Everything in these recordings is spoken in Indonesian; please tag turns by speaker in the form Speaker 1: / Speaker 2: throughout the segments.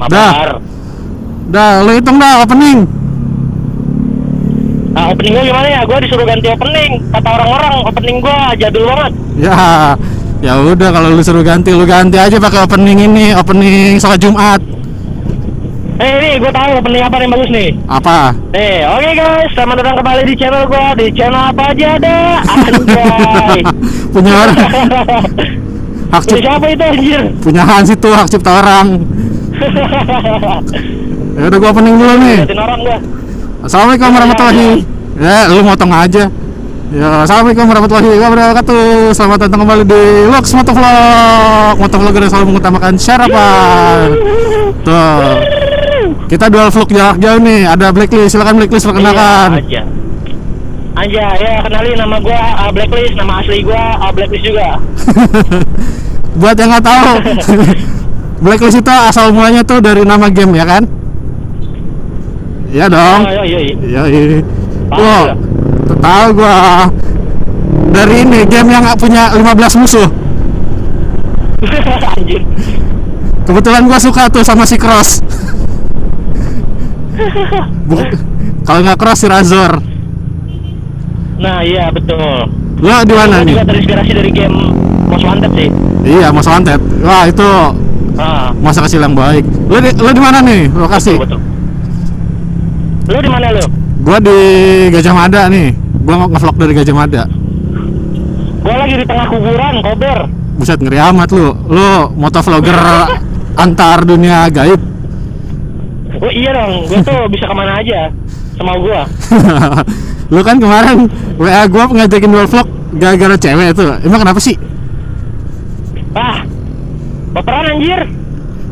Speaker 1: Mabar.
Speaker 2: Dah, lu hitung dah opening.
Speaker 1: Nah, opening gua gimana ya? Gua disuruh ganti opening. Kata orang-orang opening gua jadul banget.
Speaker 2: Ya, ya udah kalau lu suruh ganti, lu ganti aja pakai opening ini, opening sholat Jumat.
Speaker 1: Eh ini gua tahu opening apa nih bagus nih.
Speaker 2: Apa?
Speaker 1: Eh, oke guys, selamat datang kembali di channel gua. Di channel apa aja ada? Anjay.
Speaker 2: Punya orang, hak cipta,
Speaker 1: siapa itu anjir?
Speaker 2: punya Hans itu hak cipta orang. Ya udah gua opening dulu nih. Assalamualaikum warahmatullahi. Ya, lu motong aja. Ya, assalamualaikum warahmatullahi wabarakatuh. Selamat datang kembali di Lux Motovlog. Motovlogger yang selalu mengutamakan syarapan. Tuh. Kita dual vlog jarak jauh nih. Ada blacklist. Silakan blacklist perkenalkan.
Speaker 1: Iya, aja. Aja, ya kenalin nama gua uh, Blacklist, nama asli gua uh, Blacklist juga.
Speaker 2: Buat yang nggak tahu, blacklist itu asal mulanya tuh dari nama game ya kan? Iya dong.
Speaker 1: Oh, iya, iya, iya.
Speaker 2: Iya, iya. Wow,
Speaker 1: ya?
Speaker 2: tahu gua. Dari ini game yang punya 15 musuh.
Speaker 1: Anjir.
Speaker 2: Kebetulan gua suka tuh sama si Cross. Kalau nggak Cross si Razor.
Speaker 1: Nah, iya betul.
Speaker 2: Lo di mana nih?
Speaker 1: juga terinspirasi dari game Most Wanted sih.
Speaker 2: Iya, Mas Wanted. Wah, itu
Speaker 1: Ah,
Speaker 2: masa kecil yang baik. Lo di, lo di mana nih lokasi?
Speaker 1: betul. Lu di mana lu?
Speaker 2: Gua di Gajah Mada nih. Gua nge-vlog dari Gajah Mada.
Speaker 1: Gua lagi di tengah kuburan, kober.
Speaker 2: Buset ngeri amat lu. Lu motovlogger antar dunia gaib.
Speaker 1: Oh iya dong, gua tuh bisa ke mana aja sama gua.
Speaker 2: lu kan kemarin WA gua ngajakin dual vlog gara-gara cewek itu. Emang kenapa sih?
Speaker 1: Ah, baperan anjir.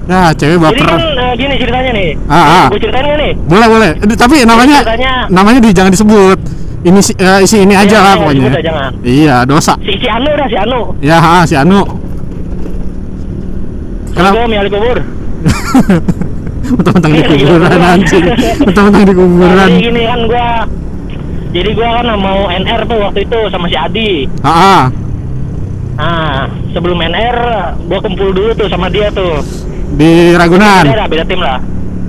Speaker 2: Nah, cewek
Speaker 1: Jadi kan
Speaker 2: baper.
Speaker 1: eh, gini ceritanya nih.
Speaker 2: Ah, ah.
Speaker 1: Gua ceritain gak nih?
Speaker 2: Boleh, boleh. Eh, Tapi namanya
Speaker 1: ceritanya-
Speaker 2: namanya di jangan disebut. Ini si, eh, isi ini aja
Speaker 1: Iya,
Speaker 2: lah
Speaker 1: jangan
Speaker 2: pokoknya.
Speaker 1: ya, jangan.
Speaker 2: Iya, dosa.
Speaker 1: Si, si Anu dah, si Anu.
Speaker 2: Ya, ha, si Anu. Kenapa?
Speaker 1: Gua miali kubur.
Speaker 2: Mentang-mentang di
Speaker 1: Iya, iya,
Speaker 2: kuburan
Speaker 1: iya.
Speaker 2: anjing. Mentang-mentang di kuburan.
Speaker 1: Jadi gini kan gua jadi gua kan mau NR tuh waktu itu sama si Adi.
Speaker 2: Ah, ah.
Speaker 1: Nah, sebelum NR gua kumpul dulu tuh sama dia tuh.
Speaker 2: di Ragunan.
Speaker 1: Beda, beda tim lah.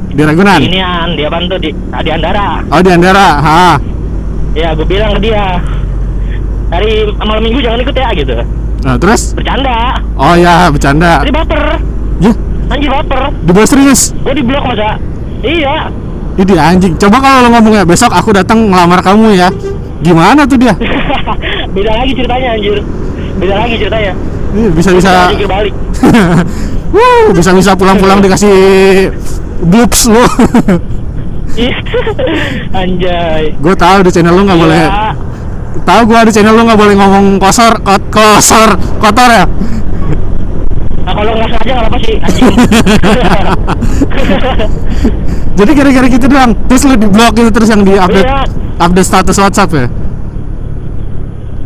Speaker 2: Di Ragunan.
Speaker 1: Inian, dia bantu di di Andara.
Speaker 2: Oh, di Andara. Ha.
Speaker 1: Ya, gue bilang ke dia. Hari malam minggu jangan ikut ya gitu.
Speaker 2: Nah, terus?
Speaker 1: Bercanda.
Speaker 2: Oh ya, bercanda.
Speaker 1: Jadi baper.
Speaker 2: Ya,
Speaker 1: Anjir baper.
Speaker 2: di bawah serius.
Speaker 1: Gue di blok masa. Iya.
Speaker 2: Ini anjing. Coba kalau lo ngomongnya besok aku datang ngelamar kamu ya. Gimana tuh dia?
Speaker 1: Beda lagi ceritanya anjir. Beda lagi ceritanya.
Speaker 2: Ih, Bisa-bisa
Speaker 1: balik.
Speaker 2: Wuh, bisa-bisa pulang-pulang dikasih bloops lu.
Speaker 1: Iya. Anjay.
Speaker 2: gue tahu di channel lu nggak boleh.
Speaker 1: Iya.
Speaker 2: Tahu gua di channel lu nggak boleh ngomong kosor, kot, kosor, kotor ya.
Speaker 1: Nah, kalau nggak sengaja nggak apa sih.
Speaker 2: Jadi kira-kira gitu doang. Terus lu di blog itu terus yang di update
Speaker 1: Iya.
Speaker 2: update status WhatsApp ya.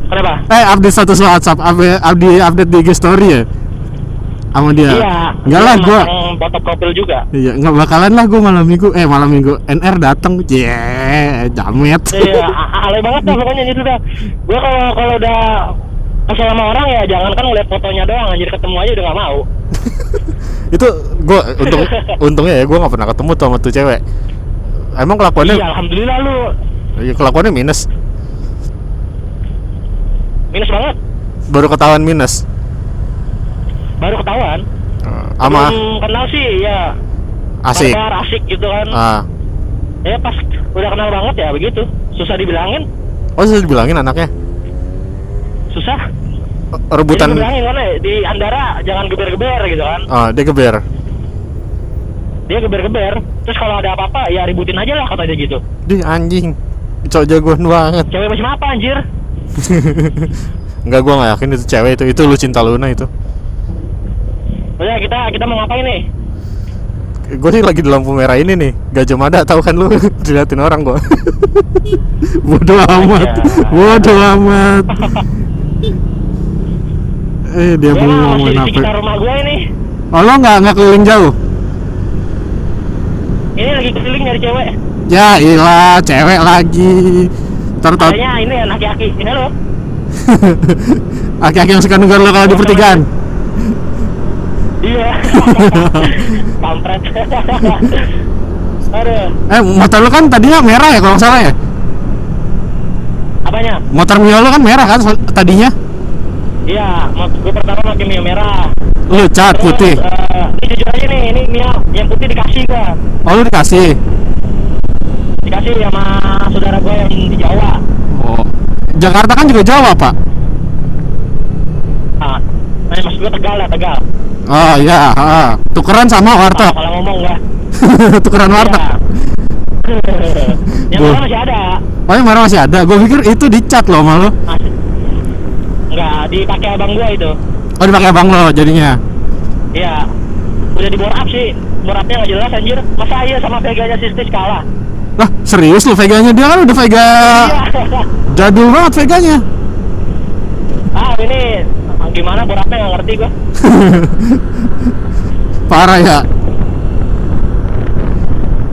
Speaker 1: Kenapa?
Speaker 2: Eh update status WhatsApp, update update, update di IG story ya. Sama dia.
Speaker 1: Iya.
Speaker 2: Enggak lah gua.
Speaker 1: foto profil juga.
Speaker 2: Iya, nggak bakalan lah gua malam minggu. Eh malam minggu NR datang. Ye, jamet.
Speaker 1: Iya, alay banget dah pokoknya gitu dah. Gua kalau kalau udah kesel sama orang ya jangan kan ngeliat fotonya doang anjir ketemu aja udah gak mau.
Speaker 2: itu gua untung untungnya ya gua nggak pernah ketemu tuh sama tuh cewek. Emang kelakuannya
Speaker 1: Iya, alhamdulillah lu
Speaker 2: iya, kelakuannya minus.
Speaker 1: Minus banget.
Speaker 2: Baru ketahuan minus.
Speaker 1: Baru ketahuan.
Speaker 2: Eh, Sama
Speaker 1: Belum kenal sih ya.
Speaker 2: asik.
Speaker 1: Barbar, asik gitu kan.
Speaker 2: Ah.
Speaker 1: Ya pas udah kenal banget ya begitu. Susah dibilangin,
Speaker 2: Oh, sudah dibilangin anaknya.
Speaker 1: susah.
Speaker 2: Eh, Rebutan
Speaker 1: Jadi kan di Andara jangan geber-geber gitu kan.
Speaker 2: Ah, dia geber.
Speaker 1: Dia geber-geber. Terus kalau ada apa-apa ya ributin aja lah kata dia gitu.
Speaker 2: Dia anjing. Cowok jagoan banget.
Speaker 1: Cewek macam apa anjir?
Speaker 2: Enggak gua nggak yakin itu cewek itu. Itu lu cinta Luna itu.
Speaker 1: Udah kita kita mau ngapain nih?
Speaker 2: Gue nih lagi di lampu merah ini nih Gajah Mada tahu kan lu Diliatin orang gua Bodoh amat Bodoh amat Eh dia
Speaker 1: Gua
Speaker 2: mau ngomongin apa
Speaker 1: rumah gue ini.
Speaker 2: Oh lo nggak nggak keliling jauh
Speaker 1: Ini lagi keliling nyari cewek.
Speaker 2: Ya ilah cewek lagi Ntar tau
Speaker 1: Kayaknya ini ya aki-aki. Ini lo.
Speaker 2: Aki-aki yang suka nunggu lo kalau di pertigaan
Speaker 1: Iya. Kampret. Aduh,
Speaker 2: Eh, motor lu kan tadinya merah ya kalau salah ya?
Speaker 1: apanya?
Speaker 2: Motor Mio lu kan merah kan tadinya?
Speaker 1: Iya, gue pertama pakai Mio merah.
Speaker 2: Lu cat
Speaker 1: Terus,
Speaker 2: putih.
Speaker 1: eh, ini jujur aja nih, ini Mio yang putih dikasih gua.
Speaker 2: Oh, lu dikasih.
Speaker 1: Dikasih sama saudara gue yang di Jawa.
Speaker 2: Oh. Jakarta kan juga Jawa, Pak.
Speaker 1: Ah, nah, maksud gue Tegal ya, Tegal.
Speaker 2: Oh iya, ah. tukeran sama
Speaker 1: Ah,
Speaker 2: warteg.
Speaker 1: kalau ngomong gua.
Speaker 2: tukeran warteg.
Speaker 1: Iya. yang
Speaker 2: Gua-
Speaker 1: mana masih ada.
Speaker 2: Oh, yang marah masih ada. Gue pikir itu dicat loh sama lu.
Speaker 1: Masih. Enggak, dipakai abang gua itu.
Speaker 2: Oh, dipakai abang lo jadinya.
Speaker 1: Iya. Udah di bore up sih. Bore upnya nggak jelas anjir. Masa iya sama Vega-nya Sistis kalah?
Speaker 2: Lah, serius lu Veganya dia kan udah Vega
Speaker 1: Iya.
Speaker 2: jadul banget Veganya.
Speaker 1: ah, ini gimana bore upnya nggak ngerti gua.
Speaker 2: Parah ya.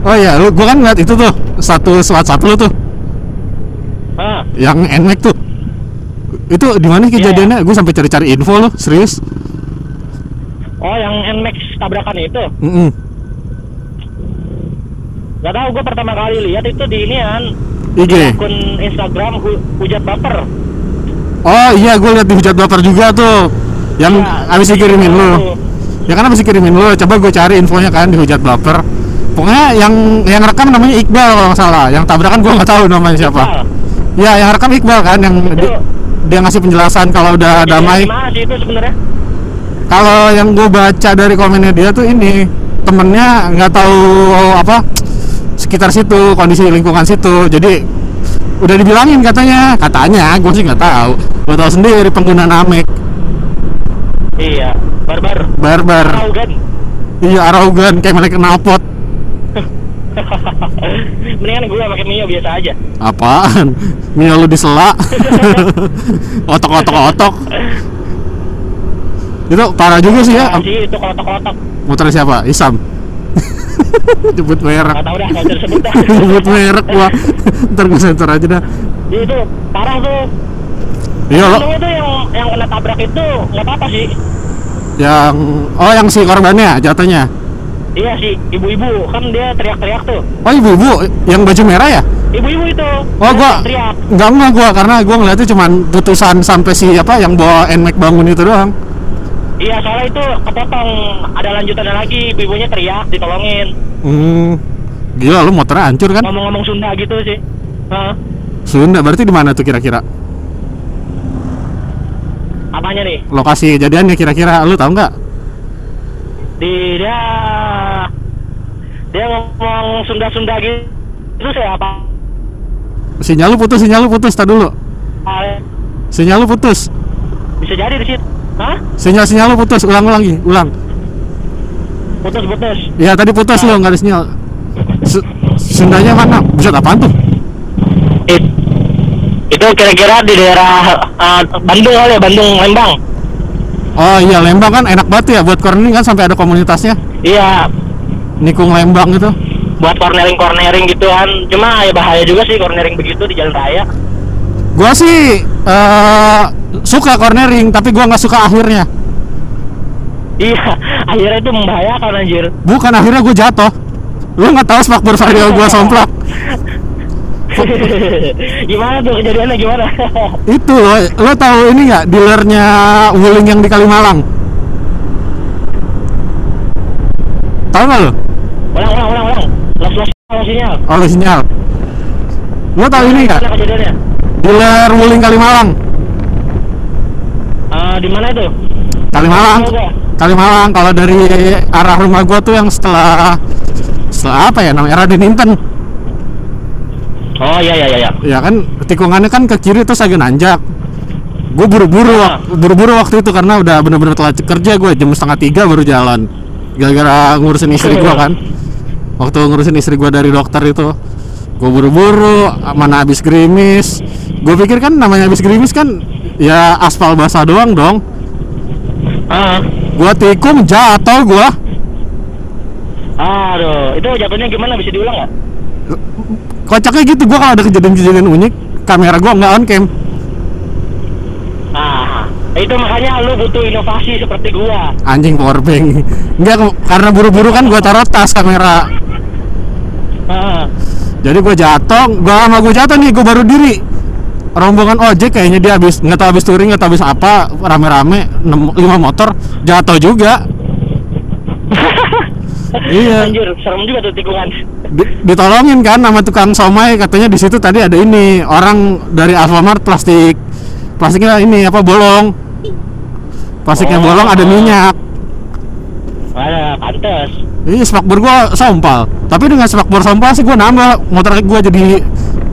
Speaker 2: Oh iya, lu gua kan ngeliat itu tuh status WhatsApp lu tuh
Speaker 1: Ah,
Speaker 2: yang NMAX tuh. Itu di mana kejadiannya? Gue sampai cari-cari info lo, serius.
Speaker 1: oh yang Nmax tabrakan itu.
Speaker 2: Mm
Speaker 1: Gak tahu gua pertama kali lihat itu di inian
Speaker 2: IG.
Speaker 1: akun Instagram hu hujat baper.
Speaker 2: Oh iya, gue liat di hujat baper juga tuh. Yang
Speaker 1: Iya,
Speaker 2: habis dikirimin lu. Ya kan habis dikirimin lu. Coba gue cari infonya kan di hujat baper. Pokoknya yang yang rekam namanya Iqbal kalau nggak salah. Yang tabrakan gue nggak tahu namanya siapa.
Speaker 1: Iqbal.
Speaker 2: Ya, yang rekam Iqbal kan yang
Speaker 1: Itu-
Speaker 2: di- dia ngasih penjelasan kalau udah damai.
Speaker 1: Sih itu sebenarnya?
Speaker 2: Kalau yang gue baca dari komennya dia tuh ini temennya nggak tahu apa sekitar situ kondisi lingkungan situ. Jadi udah dibilangin katanya. Katanya gue sih nggak tahu. Gue tahu sendiri pengguna namek.
Speaker 1: Iya, barbar.
Speaker 2: barbar.
Speaker 1: Kan?
Speaker 2: iya arogan kayak mereka knalpot.
Speaker 1: Mendingan gue pakai Mio biasa aja.
Speaker 2: apaan? Mio lu disela. Otok otok otok itu parah juga sih ya.
Speaker 1: Apaan sih itu kotak-kotak.
Speaker 2: motor siapa? Isam jemput merek
Speaker 1: Gak tau dah, gak usah disebut dah.
Speaker 2: merek gua ntar gue sensor aja dah
Speaker 1: itu parah tuh.
Speaker 2: iya lo
Speaker 1: itu yang yang kena tabrak itu nggak apa-apa sih.
Speaker 2: yang oh yang si korbannya jatuhnya
Speaker 1: Iya sih, ibu-ibu kan dia teriak-teriak tuh.
Speaker 2: oh ibu-ibu yang baju merah ya
Speaker 1: Ibu-ibu itu.
Speaker 2: oh
Speaker 1: dia
Speaker 2: gua
Speaker 1: teriak.
Speaker 2: enggak enggak gua karena gua ngeliatnya cuman putusan sampai si apa yang bawa NMAX bangun itu doang
Speaker 1: Iya, soalnya itu kepotong. Ada lanjutannya lagi, ibu-ibunya teriak, ditolongin.
Speaker 2: hmm gila lu motornya hancur kan
Speaker 1: Ngomong-ngomong Sunda gitu sih. Hah?
Speaker 2: Sunda berarti di mana tuh kira-kira
Speaker 1: Apanya nih?
Speaker 2: lokasi kejadiannya kira-kira lu tahu nggak
Speaker 1: Di dia dia ngomong Sunda-Sunda gitu. Itu saya apa?
Speaker 2: sinyal lu putus sinyal lu putus tak dulu sinyal lu putus
Speaker 1: Bisa jadi di situ. Hah?
Speaker 2: sinyal sinyal lu putus ulang ulang lagi ulang
Speaker 1: Putus-putus.
Speaker 2: ya tadi putus lu nggak ada sinyal Su- Sundanya mana buset apaan tuh
Speaker 1: It, itu kira-kira di daerah uh, Bandung kali ya, Bandung Lembang.
Speaker 2: Oh iya Lembang kan enak banget ya buat cornering kan sampai ada komunitasnya
Speaker 1: Iya,
Speaker 2: Nikung Lembang gitu
Speaker 1: buat cornering-cornering gitu kan. Cuma ya bahaya juga sih cornering begitu di jalan raya.
Speaker 2: Gua sih eh suka cornering tapi gua nggak suka akhirnya.
Speaker 1: Iya, akhirnya itu membahayakan anjir.
Speaker 2: bukan akhirnya gua jatuh. Lu nggak tahu spakbor vario gua somplak.
Speaker 1: Gimana tuh kejadiannya gimana?
Speaker 2: itu lo lo tahu ini nggak dealernya Wuling yang di Kalimalang? Tahu nggak lo?
Speaker 1: Ulang, ulang, ulang, ulang. Los los los sinyal.
Speaker 2: oh sinyal. Lo tahu ini nggak? Dealer Wuling Kalimalang
Speaker 1: Ah, di mana itu?
Speaker 2: Kalimalang. Kalimalang kalau dari arah rumah gua tuh yang setelah setelah apa ya namanya Raden Inten
Speaker 1: Oh iya iya iya. iya.
Speaker 2: ya kan tikungannya kan ke kiri terus agak nanjak gue buru-buru
Speaker 1: Ah.
Speaker 2: buru-buru waktu itu karena udah bener-bener telat kerja gue jam setengah tiga baru jalan gara-gara ngurusin istri gue kan waktu ngurusin istri gue dari dokter itu gue buru-buru mana habis gerimis gue pikir kan namanya habis gerimis kan ya aspal basah doang dong
Speaker 1: Ah,
Speaker 2: gue tikung jatuh gue
Speaker 1: aduh, itu jatuhnya gimana bisa diulang nggak?
Speaker 2: kocaknya gitu gue kalau ada kejadian-kejadian unik kamera gue nggak on cam
Speaker 1: Ah, Itu makanya lu butuh inovasi seperti gua.
Speaker 2: Anjing powerbank. Enggak karena buru-buru kan gua taruh tas kamera.
Speaker 1: Heeh.
Speaker 2: Jadi gua jatuh, gua sama gua jatuh nih, gua baru diri. Rombongan ojek kayaknya dia habis nggak tahu habis touring, nggak tahu habis apa, rame-rame 5 motor jatuh juga. Iya.
Speaker 1: Anjir, serem juga tuh tikungan.
Speaker 2: Di- ditolongin kan sama tukang somai katanya di situ tadi ada ini orang dari Alfamart plastik plastiknya ini apa bolong plastiknya
Speaker 1: Oh.
Speaker 2: bolong ada minyak
Speaker 1: Ada pantes.
Speaker 2: ini spakbor gua sompal. Tapi dengan spakbor sompal sih gua nambah. Motor gua jadi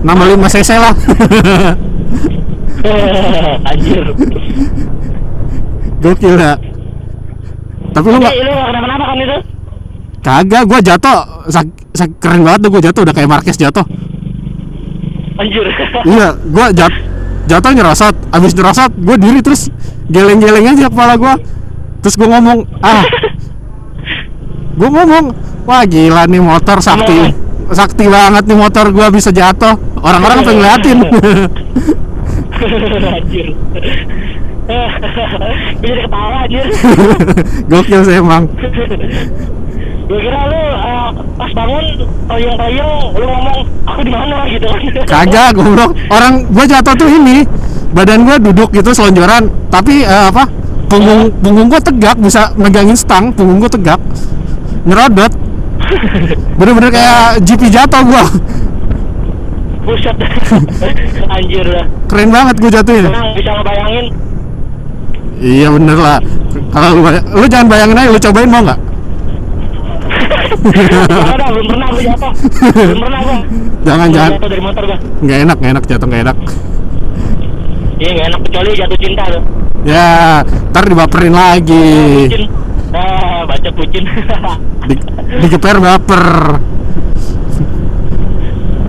Speaker 2: nambah 5 cc lah.
Speaker 1: Anjir.
Speaker 2: gokil ya. Tapi lu
Speaker 1: Tapi lu gak kenapa-napa kan itu?
Speaker 2: kagak gua jatuh. Sak- sak- keren banget tuh gua jatuh. Udah kayak Marquez jatuh.
Speaker 1: Anjir.
Speaker 2: iya gua jat jatuh nyerosot. Abis nyerosot gua diri terus geleng-geleng aja kepala gua. Terus gua ngomong ah gua ngomong wah gila nih motor sakti sakti banget nih motor gua bisa jatuh. Orang-orang pengen ngeliatin.
Speaker 1: Anjir. Gue jadi ketawa anjir.
Speaker 2: gokil sih emang.
Speaker 1: Gue kira lu eh, pas bangun toyong-toyong lu ngomong aku di mana? gitu.
Speaker 2: Kagak goblok. Orang gua jatuh tuh ini badan gua duduk gitu selonjoran. Tapi eh, apa punggung punggung gua tegak bisa megangin stang punggung gua tegak nyerodot bener-bener kayak GP jatuh gua.
Speaker 1: Buset. anjir dah.
Speaker 2: keren banget gua jatuhnya
Speaker 1: Emang bisa ngebayangin?
Speaker 2: Iya bener lah. Kalau lu, lu jangan bayangin aja lu cobain mau nggak?
Speaker 1: Jangan belum pernah gue jatuh. Belum pernah gue
Speaker 2: jangan
Speaker 1: Belum
Speaker 2: jangan.
Speaker 1: Jatuh dari motor gue
Speaker 2: nggak enak nggak enak jatuh nggak enak.
Speaker 1: Iya gak enak. Kecuali jatuh cinta tuh
Speaker 2: ya ntar dibaperin lagi.
Speaker 1: Pucin Ah, baca pucin
Speaker 2: Di, digeper baper.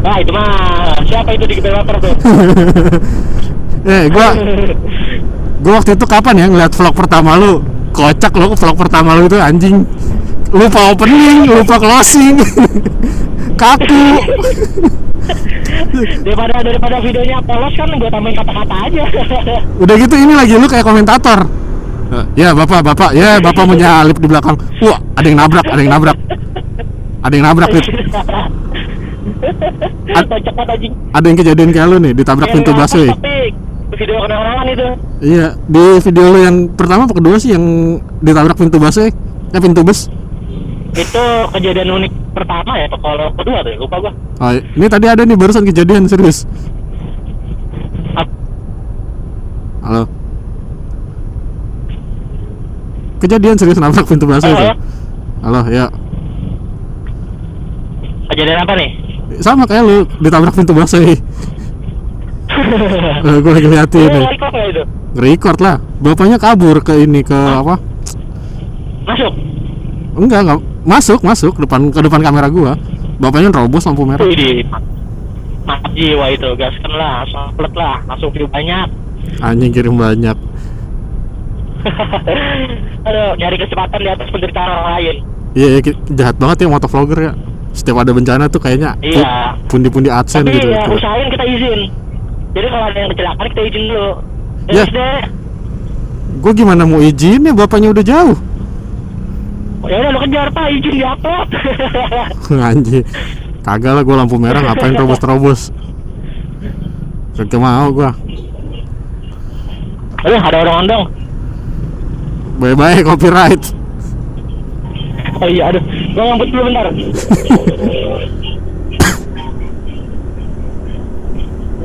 Speaker 1: Nah itu mah Siapa itu di baper tuh?
Speaker 2: Eh gua gua waktu itu kapan ya ngeliat vlog pertama lu? Kocak lo vlog pertama lu itu anjing. Lupa opening lupa closing. Kaku.
Speaker 1: Daripada daripada videonya polos kan gue tambahin kata-kata aja.
Speaker 2: Udah gitu ini lagi lu kayak komentator ya bapak bapak. Ya bapak menyalip di belakang. Wah ada yang nabrak ada yang nabrak. Ada yang nabrak gitu Ad- ada yang kejadian kayak lu nih ditabrak pintu busway.
Speaker 1: Tapi video itu.
Speaker 2: Iya di video lu yang pertama apa kedua sih yang ditabrak pintu busway? Ya pintu bus.
Speaker 1: Itu kejadian unik pertama ya Kalau kedua tuh lupa gue
Speaker 2: oh, ini tadi ada nih barusan kejadian serius. Halo kejadian serius nabrak pintu
Speaker 1: Halo,
Speaker 2: itu.
Speaker 1: Ya?
Speaker 2: halo ya.
Speaker 1: Kejadian apa nih?
Speaker 2: sama kayak lu ditabrak pintu busway Eh, gue lagi liatin nih.
Speaker 1: record
Speaker 2: lah. Bapaknya kabur ke ini ke apa?
Speaker 1: Masuk?
Speaker 2: enggak enggak. Masuk masuk. Depan ke depan kamera gua. Bapaknya nerobos lampu merah.
Speaker 1: Wih Mantap jiwa itu. Gaskan lah upload lah. Langsung view banyak.
Speaker 2: Anjing kirim banyak
Speaker 1: Aduh nyari kecepatan di atas penderitaan orang lain.
Speaker 2: Iya iya, ki- jahat banget ya motovlogger ya. Setiap ada bencana tuh kayaknya
Speaker 1: Iya.
Speaker 2: pundi-pundi adsen
Speaker 1: Tapi
Speaker 2: gitu.
Speaker 1: ya
Speaker 2: Tuh.
Speaker 1: usahain kita izin. Jadi kalau ada yang kecelakaan kita izin dulu.
Speaker 2: Ya.
Speaker 1: Terus deh.
Speaker 2: Gua gimana mau izin ya? Bapaknya udah jauh.
Speaker 1: Ya udah lu kejar pak. Izin di upload
Speaker 2: anjing. Kagak lah gua lampu merah. Ngapain terobos-terobos? Kagak mau gua.
Speaker 1: Aduh ada orang dong
Speaker 2: Bye-bye copyright.
Speaker 1: Oh iya, aduh. Gua ngambut dulu bentar.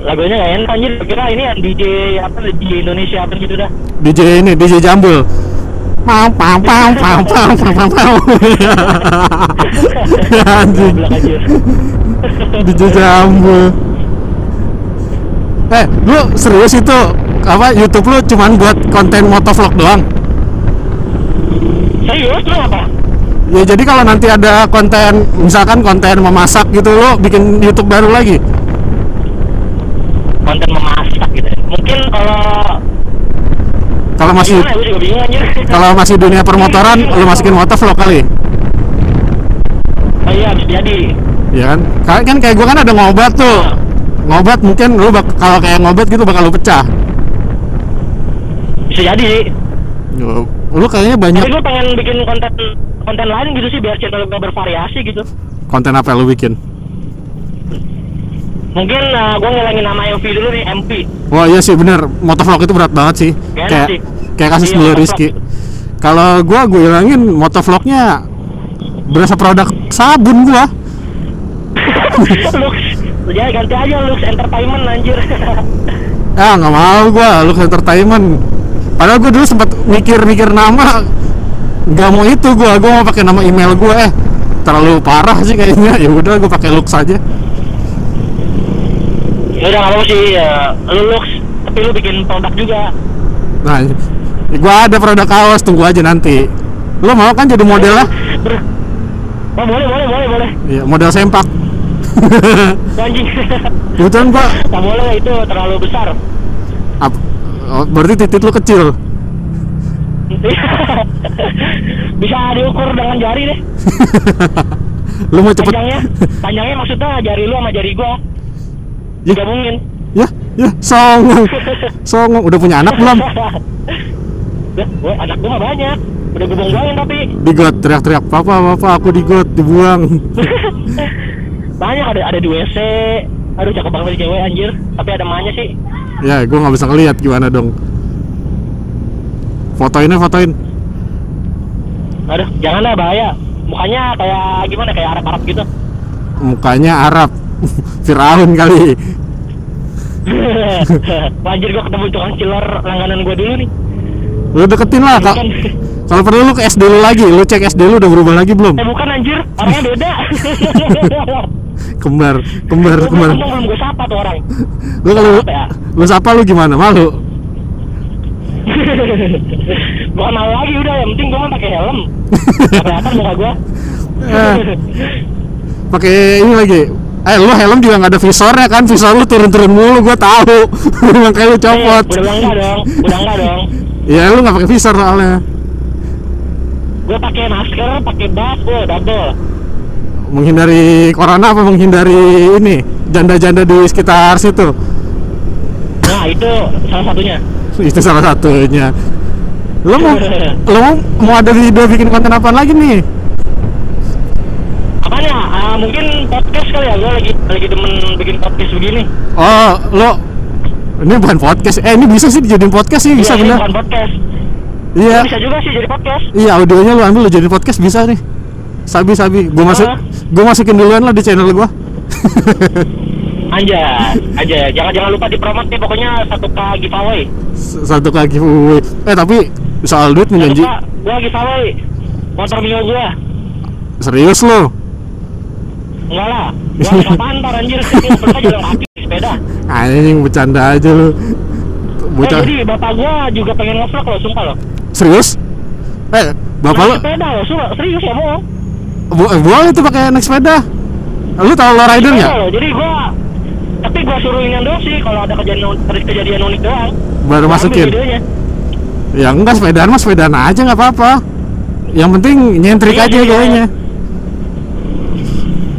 Speaker 1: Lagunya gak enak anjir, kira ini yang DJ apa DJ Indonesia apa gitu dah.
Speaker 2: DJ ini DJ Jambul. Pam pam pam pam pam pam pam pam.
Speaker 1: Ya, anjing.
Speaker 2: DJ Jambul. Eh, lu serius itu apa YouTube lu cuman buat konten motovlog doang?
Speaker 1: Serius? Lu apa?
Speaker 2: ya jadi kalau nanti ada konten misalkan konten memasak gitu lu bikin YouTube baru lagi?
Speaker 1: Konten memasak gitu ya? Mungkin kalau
Speaker 2: kalau masih
Speaker 1: ya,
Speaker 2: kalau masih dunia permotoran lu masukin motovlog kali?
Speaker 1: Oh iya bisa jadi.
Speaker 2: Ya kan? Kan kan kayak gua kan ada ngobat tuh. Ngobat mungkin lu bak- kalau kayak ngobat gitu bakal lu pecah.
Speaker 1: Bisa jadi.
Speaker 2: Yo, Lu kayaknya banyak
Speaker 1: tapi gue pengen bikin konten konten lain gitu sih biar channel gue bervariasi gitu
Speaker 2: konten apa yang lu bikin?
Speaker 1: mungkin uh, gue ngilangin nama MV dulu nih MP
Speaker 2: Wah iya sih bener, motovlog itu berat banget sih.
Speaker 1: Enak
Speaker 2: kayak
Speaker 1: sih.
Speaker 2: kayak kasus
Speaker 1: Iya,
Speaker 2: dulu. Rizky. Kalau gua gue hilangin motovlognya berasa produk sabun gua.
Speaker 1: Lux ya ganti aja Lux Entertainment anjir
Speaker 2: Ah nggak mau gua, lu entertainment. Padahal gua dulu sempat mikir-mikir nama, nggak mau itu gua, gua mau pakai nama email gua eh terlalu parah sih kayaknya. Ya udah gua pakai Lux aja.
Speaker 1: ya udah nggak apa sih ya, lu Lux tapi lu bikin produk juga
Speaker 2: Nah, gua ada produk kaos, tunggu aja nanti. Lu mau kan jadi modelnya?
Speaker 1: Ber- oh boleh boleh boleh boleh
Speaker 2: Iya, model sempak.
Speaker 1: anjing
Speaker 2: Kebetulan gua
Speaker 1: nggak boleh itu terlalu besar
Speaker 2: Ap- oh, berarti titik lu kecil.
Speaker 1: bisa diukur dengan jari deh.
Speaker 2: Lu mau cepet
Speaker 1: panjangnya. Panjangnya maksudnya jari lu sama jari gua.
Speaker 2: Ya.
Speaker 1: digabungin.
Speaker 2: Ya ya. Songong. Songong. Udah punya anak belum?
Speaker 1: Gua anak gua banyak. Udah gue buang tapi.
Speaker 2: Digot teriak-teriak papa papa aku digot dibuang.
Speaker 1: Banyak ada ada di WC aduh cakep banget cewek anjir. Tapi ada emaknya sih
Speaker 2: ya gue nggak bisa ngeliat gimana dong. Fotoinnya fotoin.
Speaker 1: Aduh jangan lah bahaya. Mukanya kayak gimana kayak Arab-Arab gitu.
Speaker 2: Mukanya Arab. Firaun kali.
Speaker 1: Wah, anjir gua ketemu tukang chiller langganan gua dulu nih.
Speaker 2: Lu deketin lah
Speaker 1: bukan.
Speaker 2: Kalau perlu lu ke SD lu lagi. Lu cek SD lu udah berubah lagi belum?
Speaker 1: Eh bukan anjir. Orangnya beda
Speaker 2: kembar kembar
Speaker 1: Gua
Speaker 2: kembar
Speaker 1: belum gue sapa tuh orang
Speaker 2: lu kalau lu,
Speaker 1: ya?
Speaker 2: lu sapa lu gimana malu
Speaker 1: Bukan mau lagi udah, yang penting gua mah pakai helm. Kelihatan muka gua.
Speaker 2: Eh. pakai ini lagi eh lu helm juga nggak ada visornya kan visor lu turun-turun mulu gua tahu makanya lu copot
Speaker 1: Eh, udah enggak dong, udah enggak dong.
Speaker 2: ya lu nggak pakai visor soalnya
Speaker 1: Gua pakai masker, pakai buff, double.
Speaker 2: Menghindari corona apa menghindari ini janda-janda di sekitar situ
Speaker 1: Nah, itu salah satunya.
Speaker 2: itu salah satunya lu mau lu mau, ada video bikin konten apa lagi nih
Speaker 1: Apanya? Ah, mungkin podcast kali ya, gua lagi lagi demen bikin podcast begini.
Speaker 2: oh lu ini bukan podcast eh ini bisa sih dijadiin podcast sih bisa
Speaker 1: Iya, ini
Speaker 2: bener
Speaker 1: bukan podcast.
Speaker 2: iya
Speaker 1: Bisa juga sih jadi podcast.
Speaker 2: iya audionya lu ambil lu jadiin podcast bisa nih sabi sabi gua masuk
Speaker 1: Ah.
Speaker 2: Gua masukin duluan lah di channel gua
Speaker 1: Aja, aja. Jangan jangan lupa dipromot nih pokoknya satu k giveaway.
Speaker 2: satu kaki giveaway. eh tapi soal duit
Speaker 1: Satu
Speaker 2: menjanji
Speaker 1: k gua giveaway. Motor Mio gua.
Speaker 2: serius lo
Speaker 1: Enggak lah. Gua nggak pantar anjir. Pernah jalan kaki sepeda.
Speaker 2: anjing bercanda aja lu
Speaker 1: Eh, jadi bapak gua juga pengen ngevlog loh, sumpah loh.
Speaker 2: serius eh bapak lu
Speaker 1: sepeda loh, sumpah, serius ya bohong.
Speaker 2: Bo- eh, boleh tuh pakai naik sepeda lu tahu lo rider nggak
Speaker 1: loh, Jadi gua tapi gua suruhin yang doang sih kalau ada kejadian kejadian unik doang.
Speaker 2: baru
Speaker 1: Gua
Speaker 2: masukin ya enggak sepedaan mah sepedaan aja nggak apa-apa yang penting nyentrik
Speaker 1: Iya,
Speaker 2: aja
Speaker 1: iya.
Speaker 2: kayaknya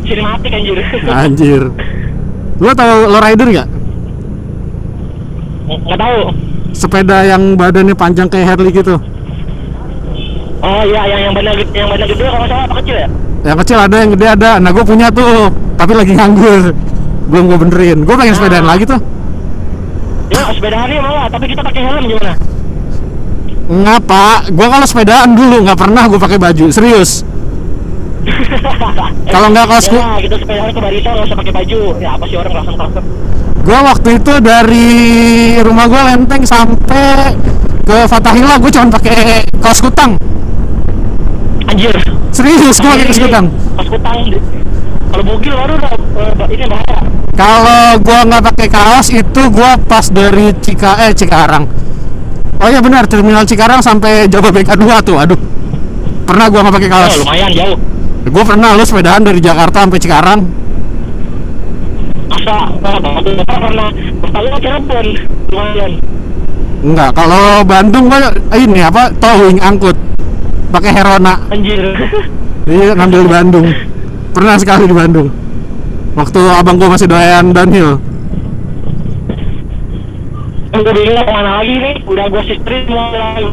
Speaker 1: Sinematik anjir.
Speaker 2: anjir lu tahu lo rider nggak
Speaker 1: Nggak tahu.
Speaker 2: sepeda yang badannya panjang kayak Harley gitu
Speaker 1: Oh iya, yang yang benar yang benar gede kalau salah apa kecil ya?
Speaker 2: yang kecil ada yang gede ada nah gue punya tuh tapi lagi nganggur belum gue benerin gue pengen sepedaan
Speaker 1: Ah.
Speaker 2: lagi tuh
Speaker 1: Ya, sepedaan ini mau lah, tapi kita pakai helm gimana?
Speaker 2: ngapa gue kalau sepedaan dulu nggak pernah gue pakai baju serius Kalau nggak kalau sku-
Speaker 1: ya, kita sepedaan ke barisan nggak usah pakai baju. Ya apa sih orang langsung langsung.
Speaker 2: gue waktu itu dari rumah gue lenteng sampai ke Fatahila gue cuma pakai kaos kutang
Speaker 1: Anjir.
Speaker 2: serius gue pakai kutang
Speaker 1: kutang. Kalau bugil baru udah eh, ini bahaya.
Speaker 2: kalau gue nggak pakai kaos itu gue pas dari Cika eh Cikarang oh iya benar terminal Cikarang sampai Jababeka 2 tuh aduh pernah gue nggak pakai kaos
Speaker 1: Oh, lumayan jauh.
Speaker 2: gue pernah lu sepedaan dari Jakarta sampai Cikarang
Speaker 1: Masa eh, pernah pertama Cirebon lumayan.
Speaker 2: enggak kalau Bandung gue ini apa towing angkut pakai Herona
Speaker 1: Anjir.
Speaker 2: iya ngambil di Bandung pernah sekali di Bandung waktu abang gue masih doyan downhill
Speaker 1: gue bingung ke mana lagi nih udah gue sistri semua lagi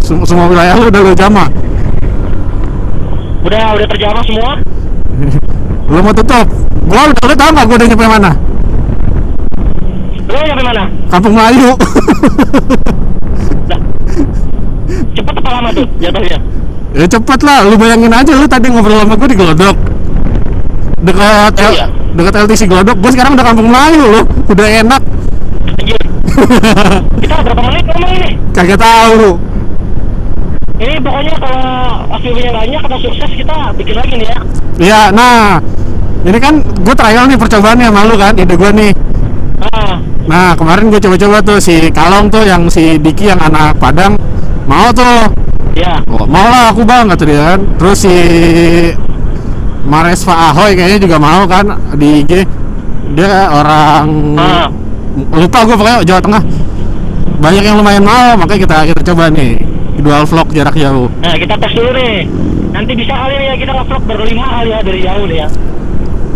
Speaker 2: Sem- semua wilayah lu udah lu jama.
Speaker 1: udah udah terjamah semua
Speaker 2: Lu mau tutup? Gua udah lu tau nggak gua udah nyampe mana?
Speaker 1: lo nyampe mana
Speaker 2: Kampung Melayu.
Speaker 1: Dah. cepet apa lama tuh jatuhnya
Speaker 2: ya cepet lah, lu bayangin aja lu tadi ngobrol sama gua di Glodok. Dekat
Speaker 1: Oh, iya.
Speaker 2: dekat LTC Glodok, gua sekarang udah Kampung Melayu loh. Udah enak.
Speaker 1: anjir kita berapa menit ngomong ini
Speaker 2: Kagak tahu.
Speaker 1: ini pokoknya kalau view-nya banyak atau sukses kita bikin lagi nih ya
Speaker 2: Iya, nah ini kan gue trial nih percobaannya sama lu kan, ide gue nih.
Speaker 1: ah
Speaker 2: Nah kemarin gue coba-coba tuh si Kalong tuh yang si Diki yang anak Padang mau tuh,
Speaker 1: ya
Speaker 2: oh, mau lah aku bang kata dia kan. Terus si Maresva Ahoy kayaknya juga mau kan di IG. Dia orang
Speaker 1: ah
Speaker 2: lupa gue pokoknya Jawa Tengah. Banyak yang lumayan mau, makanya kita kita coba nih dual vlog jarak jauh.
Speaker 1: nah kita tes dulu nih nanti bisa kali ya kita nge-vlog berlima kali ya dari jauh nih ya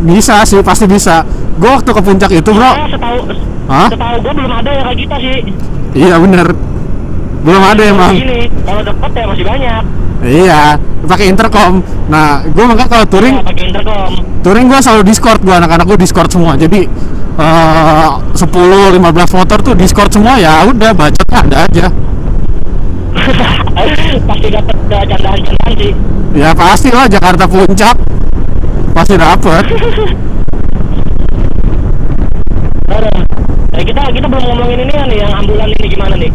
Speaker 2: Bisa sih, pasti bisa. Gue waktu ke puncak itu bro,
Speaker 1: Soalnya setahu
Speaker 2: Hah?
Speaker 1: setahu gue belum ada yang kayak kita sih
Speaker 2: iya bener. Belum ada emang.
Speaker 1: Gini, kalau deket ya masih banyak.
Speaker 2: Iya, pakai intercom. Nah, gue makanya kalau touring,
Speaker 1: Ya, pakai intercom.
Speaker 2: touring gue selalu discord gue anak-anak gue discord semua. Jadi eh 10 15 motor tuh discord semua ya udah bacotnya ada aja.
Speaker 1: Pasti dapat candaan-candaan sih.
Speaker 2: Ya pasti lah Jakarta puncak pasti dapet.
Speaker 1: Ada. Eh kita kita belum ngomongin ini kan nih yang ambulan ini gimana nih?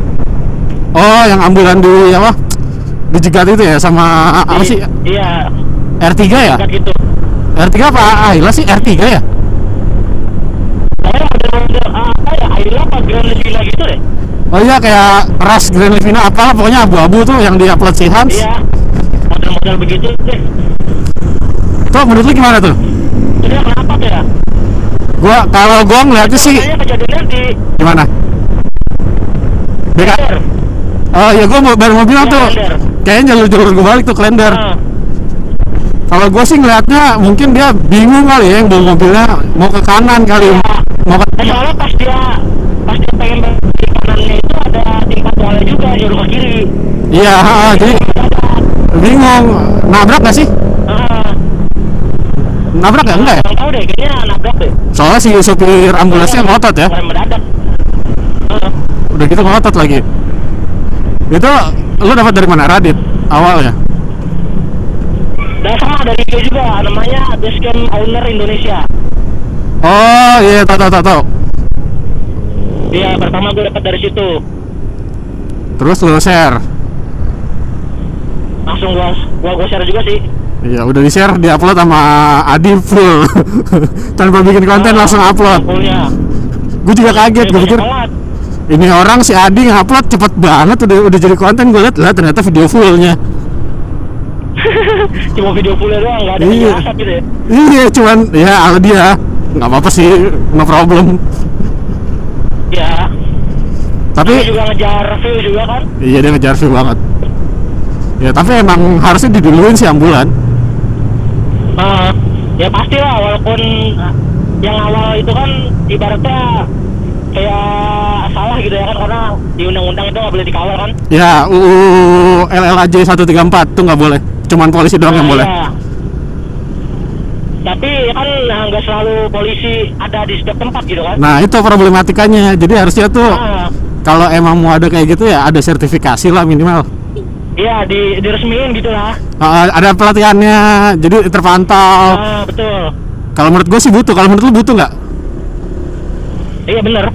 Speaker 2: Oh, yang ambulan di apa? Dijegat itu ya sama apa
Speaker 1: Di-
Speaker 2: sih?
Speaker 1: Iya,
Speaker 2: R3 ya?
Speaker 1: gitu.
Speaker 2: R3 apa Ayla sih? R3 ya?
Speaker 1: Saya model-model ah, apa ya? Ayla apa Grand Livina gitu deh.
Speaker 2: Oh iya kayak Ras Grand Livina apa pokoknya abu-abu tuh yang di upload si Hans.
Speaker 1: Iya. Model-model begitu deh.
Speaker 2: Tuh menurut lu gimana tuh?
Speaker 1: Jadi kenapa tuh ya?
Speaker 2: Gua kalau gua ngeliatnya sih
Speaker 1: kejadiannya di
Speaker 2: gimana? BK. Oh iya gua mau baru mau bilang
Speaker 1: Iya,
Speaker 2: tuh. Kayaknya jalur-jalur gua balik tuh Klender.
Speaker 1: Ah,
Speaker 2: Kalau gua sih ngeliatnya mungkin dia bingung kali ya yang bawa mobilnya mau ke kanan kali.
Speaker 1: Iya.
Speaker 2: Mau ke
Speaker 1: Eh, soalnya pas dia pas dia pengen di kanannya itu ada tingkat tualnya juga nyuruh ke kiri.
Speaker 2: Iya, ha, jadi bingung. Nabrak gak sih?
Speaker 1: Ah,
Speaker 2: Nabrak ya? Enggak ya?
Speaker 1: Tahu deh, kayaknya nabrak deh.
Speaker 2: Soalnya si supir ambulansnya ngotot ya.
Speaker 1: Mendadak. Ah,
Speaker 2: Udah gitu ngotot lagi. Itu lu dapat dari mana? Radit awal ya?
Speaker 1: dan sama dari itu juga namanya Basecamp Owner Indonesia.
Speaker 2: Oh iya, tahu tahu tahu.
Speaker 1: Iya, pertama gue dapat dari situ.
Speaker 2: Terus lu share.
Speaker 1: Langsung gua gua, gua share juga sih.
Speaker 2: Iya, udah di share, di upload sama Adi full. Tanpa bikin konten
Speaker 1: Ah,
Speaker 2: langsung upload.
Speaker 1: Kumpulnya.
Speaker 2: Gue juga kaget, gue pikir. Ini orang si Adi ngupload cepet banget udah udah jadi konten gue liat lah ternyata video fullnya.
Speaker 1: Cuma video fullnya doang, nggak ada
Speaker 2: Iya.
Speaker 1: gitu ya.
Speaker 2: Iya, cuman ya ala dia nggak apa-apa sih, no problem.
Speaker 1: Iya.
Speaker 2: Tapi
Speaker 1: Dia juga ngejar view juga kan.
Speaker 2: iya dia ngejar view banget. Ya tapi emang harusnya diduluin sih ambulan.
Speaker 1: Ah, ya pasti lah walaupun yang awal itu kan ibaratnya gitu ya kan karena di undang-undang itu nggak boleh dikawal kan
Speaker 2: Ya UU LLAJ 134 tuh nggak boleh. Cuman polisi doang yang
Speaker 1: Nah,
Speaker 2: boleh.
Speaker 1: iya. tapi kan nah, nggak selalu polisi ada di setiap tempat gitu kan
Speaker 2: Nah itu problematikanya. Jadi harusnya tuh
Speaker 1: Ah,
Speaker 2: kalau emang mau ada kayak gitu ya ada sertifikasi lah minimal.
Speaker 1: iya di diresmiin gitu lah
Speaker 2: Uh, ada pelatihannya, jadi terpantau.
Speaker 1: ah betul
Speaker 2: Kalau menurut gue sih butuh. Kalau menurut lu butuh nggak?
Speaker 1: iya bener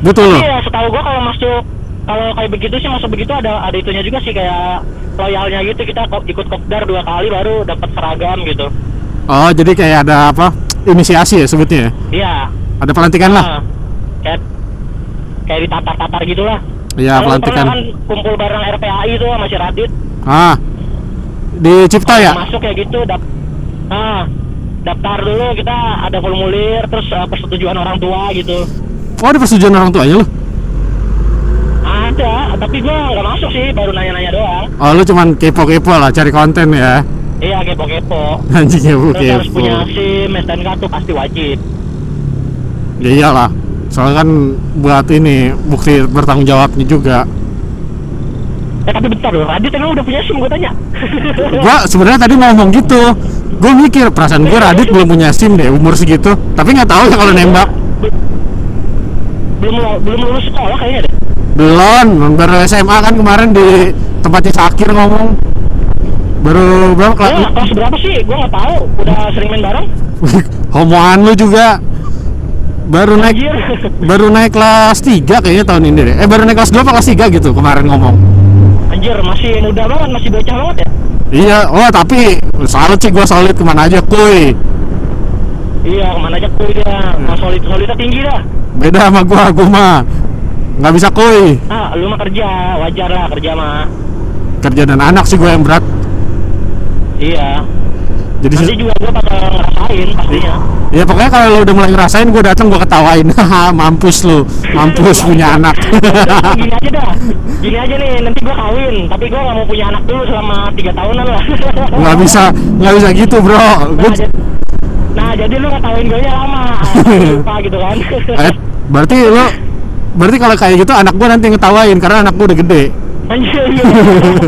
Speaker 2: Butuh lo.
Speaker 1: Iya, setahu gua kalau masuk kalau kayak begitu sih masuk begitu ada ada itunya juga sih kayak loyalnya gitu kita kok ikut kopdar dua kali baru dapat seragam gitu.
Speaker 2: Oh jadi kayak ada apa? Inisiasi ya sebutnya. ya?
Speaker 1: Iya.
Speaker 2: Ada pelantikan lah.
Speaker 1: Nah, kayak kayak ditatar-tatar gitu lah.
Speaker 2: Iya pelantikan.
Speaker 1: kan kumpul bareng RPAI tuh sama si Radit.
Speaker 2: Ah di Cipta ya?
Speaker 1: Masuk kayak gitu dap ah daftar dulu kita ada formulir terus eh, persetujuan orang tua gitu.
Speaker 2: Oh ada persetujuan orang tuanya lu?
Speaker 1: Ada, tapi gua nggak masuk sih, baru nanya-nanya doang.
Speaker 2: Oh lu cuman kepo-kepo lah cari konten ya?
Speaker 1: Iya, kepo-kepo.
Speaker 2: Anjing kepo
Speaker 1: Terus harus punya SIM, STNK tuh pasti wajib.
Speaker 2: Ya iyalah. soalnya kan buat ini bukti bertanggung jawabnya juga
Speaker 1: Eh tapi bentar loh, Radit emang udah punya SIM gue tanya.
Speaker 2: gua sebenarnya tadi ngomong gitu gue mikir perasaan gue Radit belum punya SIM deh umur segitu tapi nggak tahu ya kalau nembak
Speaker 1: belum belum lulus sekolah kayaknya deh.
Speaker 2: belum baru SMA kan kemarin di tempatnya Sakir ngomong baru berapa
Speaker 1: Kelas,
Speaker 2: kelas
Speaker 1: kelas berapa sih? Gue nggak tahu. Udah sering main bareng.
Speaker 2: homoan lu juga baru naik
Speaker 1: Anjir.
Speaker 2: baru naik kelas 3 kayaknya tahun ini deh eh baru naik kelas 2 apa kelas 3 gitu kemarin ngomong
Speaker 1: Anjir, masih muda banget, masih bocah banget ya.
Speaker 2: iya oh tapi salut sih gua solid ke mana aja kuy
Speaker 1: Iya, ke mana aja kuy dia. Nah, solid solidnya tinggi dah.
Speaker 2: Beda sama gua gua mah nggak bisa kuy
Speaker 1: Ah, lu mah kerja, wajar lah kerja mah.
Speaker 2: kerja dan anak sih gua yang berat
Speaker 1: Iya.
Speaker 2: jadi
Speaker 1: Nanti juga gue bakal ngerasain pastinya.
Speaker 2: ya pokoknya kalau lu udah mulai ngerasain gua datang gua ketawain mampus lu mampus punya anak
Speaker 1: gini aja dah. Gini aja nih, nanti gue kawin, tapi gue gak mau punya anak dulu selama tiga tahunan lah.
Speaker 2: nggak bisa nggak bisa gitu bro
Speaker 1: Nah,
Speaker 2: gua
Speaker 1: nah, jadi lu ngetawain gue nya lama, lupa gitu kan.
Speaker 2: eh, berarti lu berarti kalau kayak gitu anak gua nanti ngetawain karena anak gua udah gede
Speaker 1: Anjir, iya.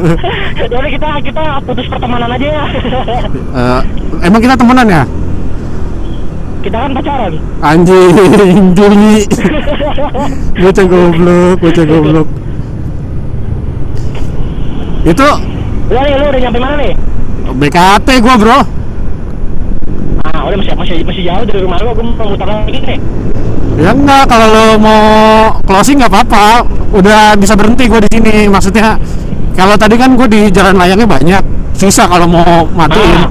Speaker 1: Jadi kita kita putus pertemanan aja ya.
Speaker 2: Eh, emang kita temenan ya
Speaker 1: kita kan pacaran.
Speaker 2: anjing Juli bocah goblok bocah goblok itu
Speaker 1: nih, lu udah nyampe mana nih?
Speaker 2: BKT gua bro
Speaker 1: Ah, udah masih masih masih jauh dari rumah lu, gue mau muter lagi nih.
Speaker 2: ya enggak kalau lo mau closing nggak apa-apa. Udah bisa berhenti gua di sini maksudnya. Kalau tadi kan gua di jalan layangnya banyak. Susah kalau mau matiin.
Speaker 1: Ah.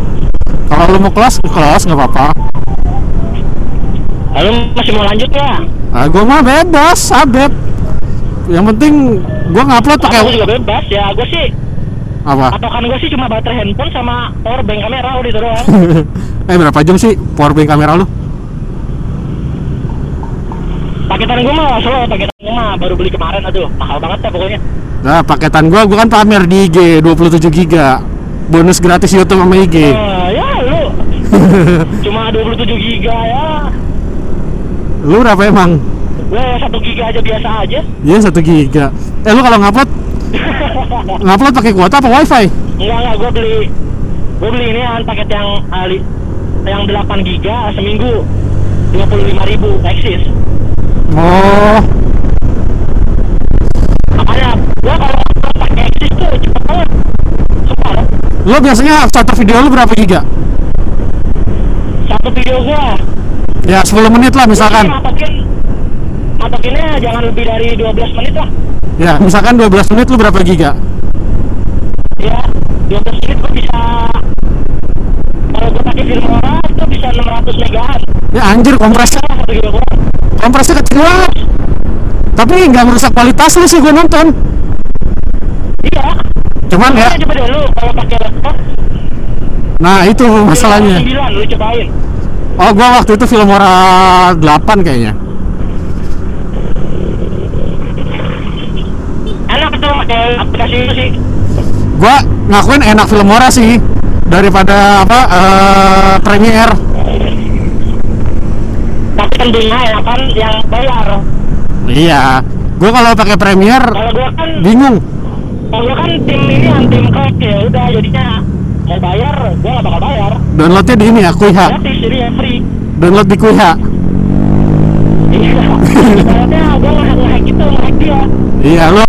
Speaker 2: kalau lo mau close close nggak apa-apa.
Speaker 1: Lalu masih mau lanjut ya?
Speaker 2: ah gua mah bebas abet yang penting gua ngupload pakai
Speaker 1: Aku juga bebas ya, gue sih
Speaker 2: apa
Speaker 1: patokan gue sih cuma baterai handphone sama power bank kamera udah itu doang.
Speaker 2: eh berapa jam sih power bank kamera lu
Speaker 1: Paketan gue mah slow, paketan gue mah baru beli kemarin aduh, mahal banget ya pokoknya.
Speaker 2: Nah, paketan gua gua kan pamer di IG 27 giga. Bonus gratis YouTube sama IG.
Speaker 1: Oh, ya lu cuma 27 giga ya.
Speaker 2: Lu berapa emang?
Speaker 1: Gue satu giga aja biasa aja.
Speaker 2: Iya, 1 giga. Eh, lu kalau ngupload ngupload pakai kuota apa wifi?
Speaker 1: Enggak enggak, gue beli gue beli ini kan paket yang ali, yang 8 giga seminggu 25.000 ribu eksis.
Speaker 2: Oh,
Speaker 1: Makanya gue kalau pakai eksis tuh cepet banget. Sumpah loh.
Speaker 2: lu biasanya satu video lu berapa giga?
Speaker 1: Satu video gue
Speaker 2: Ya, 10 menit lah misalkan.
Speaker 1: matokin matokinnya jangan lebih dari 12 menit lah.
Speaker 2: Ya, misalkan 12 menit lu berapa giga?
Speaker 1: Ya, 12 menit gue bisa kalau gue pakai Filmora itu bisa 600 megaan.
Speaker 2: Ya anjir, kompresnya kompresnya kecil banget. Tapi nggak merusak kualitas lu sih gua nonton.
Speaker 1: Iya.
Speaker 2: Cuman ya,
Speaker 1: Makanya coba deh lu kalau pakai laptop
Speaker 2: nah itu masalahnya.
Speaker 1: 9 lu cobain.
Speaker 2: Oh, gua waktu itu Filmora 8 kayaknya.
Speaker 1: Enak tuh pakai aplikasi itu sih.
Speaker 2: gua ngakuin enak Filmora sih daripada apa eh Premiere
Speaker 1: Tapi tentunya ya kan yang bayar.
Speaker 2: iya gua kalau pakai Premiere
Speaker 1: Kalau gua kan
Speaker 2: bingung
Speaker 1: kalau kan tim ini kan tim crack ya udah jadinya mau bayar gua nggak bakal bayar.
Speaker 2: downloadnya di ini ya Kuiha
Speaker 1: Gratis jadi ya free.
Speaker 2: download di Kuiha
Speaker 1: Iya. Gua nge-hack nge-hack gitu, nge-hack dia.
Speaker 2: iya lo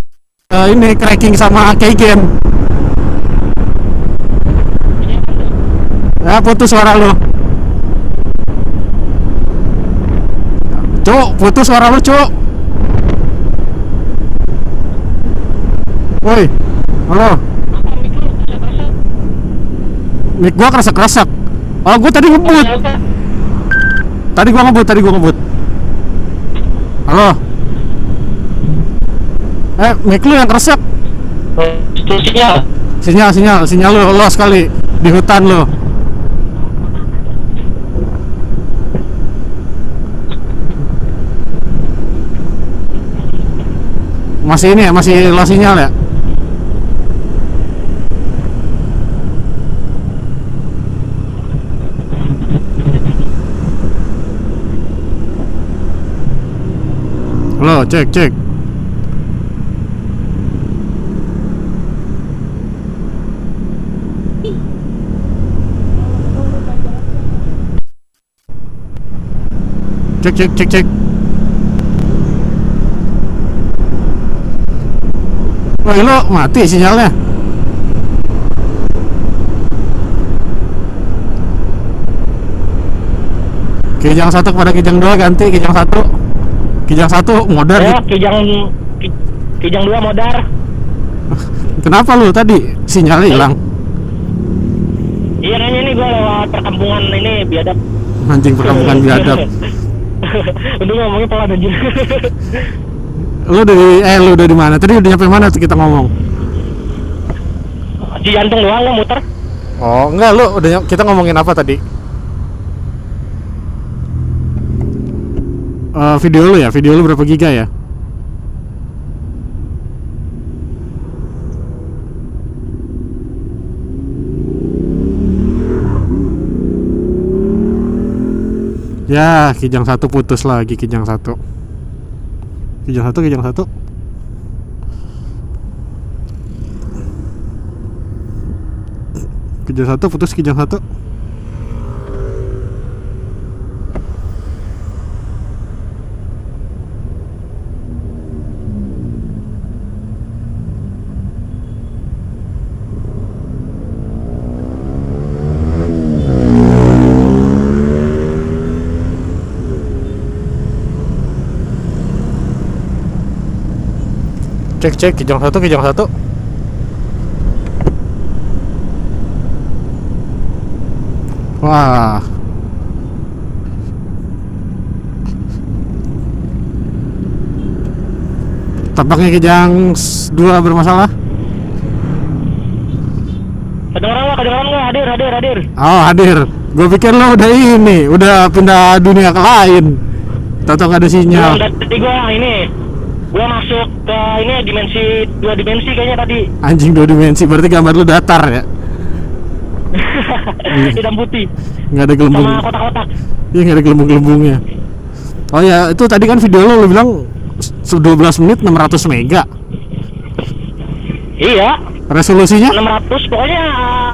Speaker 2: eh, ini cracking sama Keygen ya putus suara lo Cuk, putus suara lu, Cuk. Woi. Halo. Mic gua kresek-kresek. Oh, gua tadi ngebut. Tadi gua ngebut, tadi gua ngebut. Halo. Eh, mic lu yang kresek.
Speaker 1: Itu sinyal.
Speaker 2: Sinyal, sinyal, sinyal lu lo sekali di hutan lo. Masih ini ya, masih lo sinyal ya? Halo, cek, cek. Cek, cek, cek, cek. Wah, lo mati sinyalnya. Kijang satu kepada kijang dua ganti kijang satu. Kijang satu modar.
Speaker 1: Ya, kijang ki- kijang dua modar.
Speaker 2: Kenapa lu tadi sinyalnya hilang?
Speaker 1: Iya nanya nih gue lewat perkampungan ini biadab.
Speaker 2: Anjing perkampungan biadab.
Speaker 1: Udah ngomongnya pelan aja.
Speaker 2: Lu dari eh lu dari mana? Tadi udah nyampe mana kita ngomong?
Speaker 1: Di jantung doang lo muter.
Speaker 2: Oh, enggak lu udah kita ngomongin apa tadi? Eh, video lu ya, video lu berapa giga ya? Ya, kijang satu putus lagi kijang satu. Kijang satu, kijang satu. Kijang satu putus kijang satu. Cek cek kijang satu kijang satu. Wah. Tampaknya kijang dua bermasalah.
Speaker 1: Kedengeran nggak? Kedengeran nggak? Hadir, hadir, hadir.
Speaker 2: Oh hadir. Gue pikir lo udah ini, udah pindah dunia ke lain. Tahu nggak ada sinyal.
Speaker 1: Tadi gue ini. Gue masuk ke ini dimensi dua dimensi kayaknya tadi.
Speaker 2: Anjing dua dimensi, berarti gambar lu datar ya?
Speaker 1: Hitam putih
Speaker 2: Nggak ada gelembung.
Speaker 1: sama kotak-kotak.
Speaker 2: Iya nggak ada gelembung-gelembungnya. Oh ya, itu tadi kan video lo lo bilang s- 12 menit 600 mega.
Speaker 1: Iya,
Speaker 2: Resolusinya
Speaker 1: 600 pokoknya uh,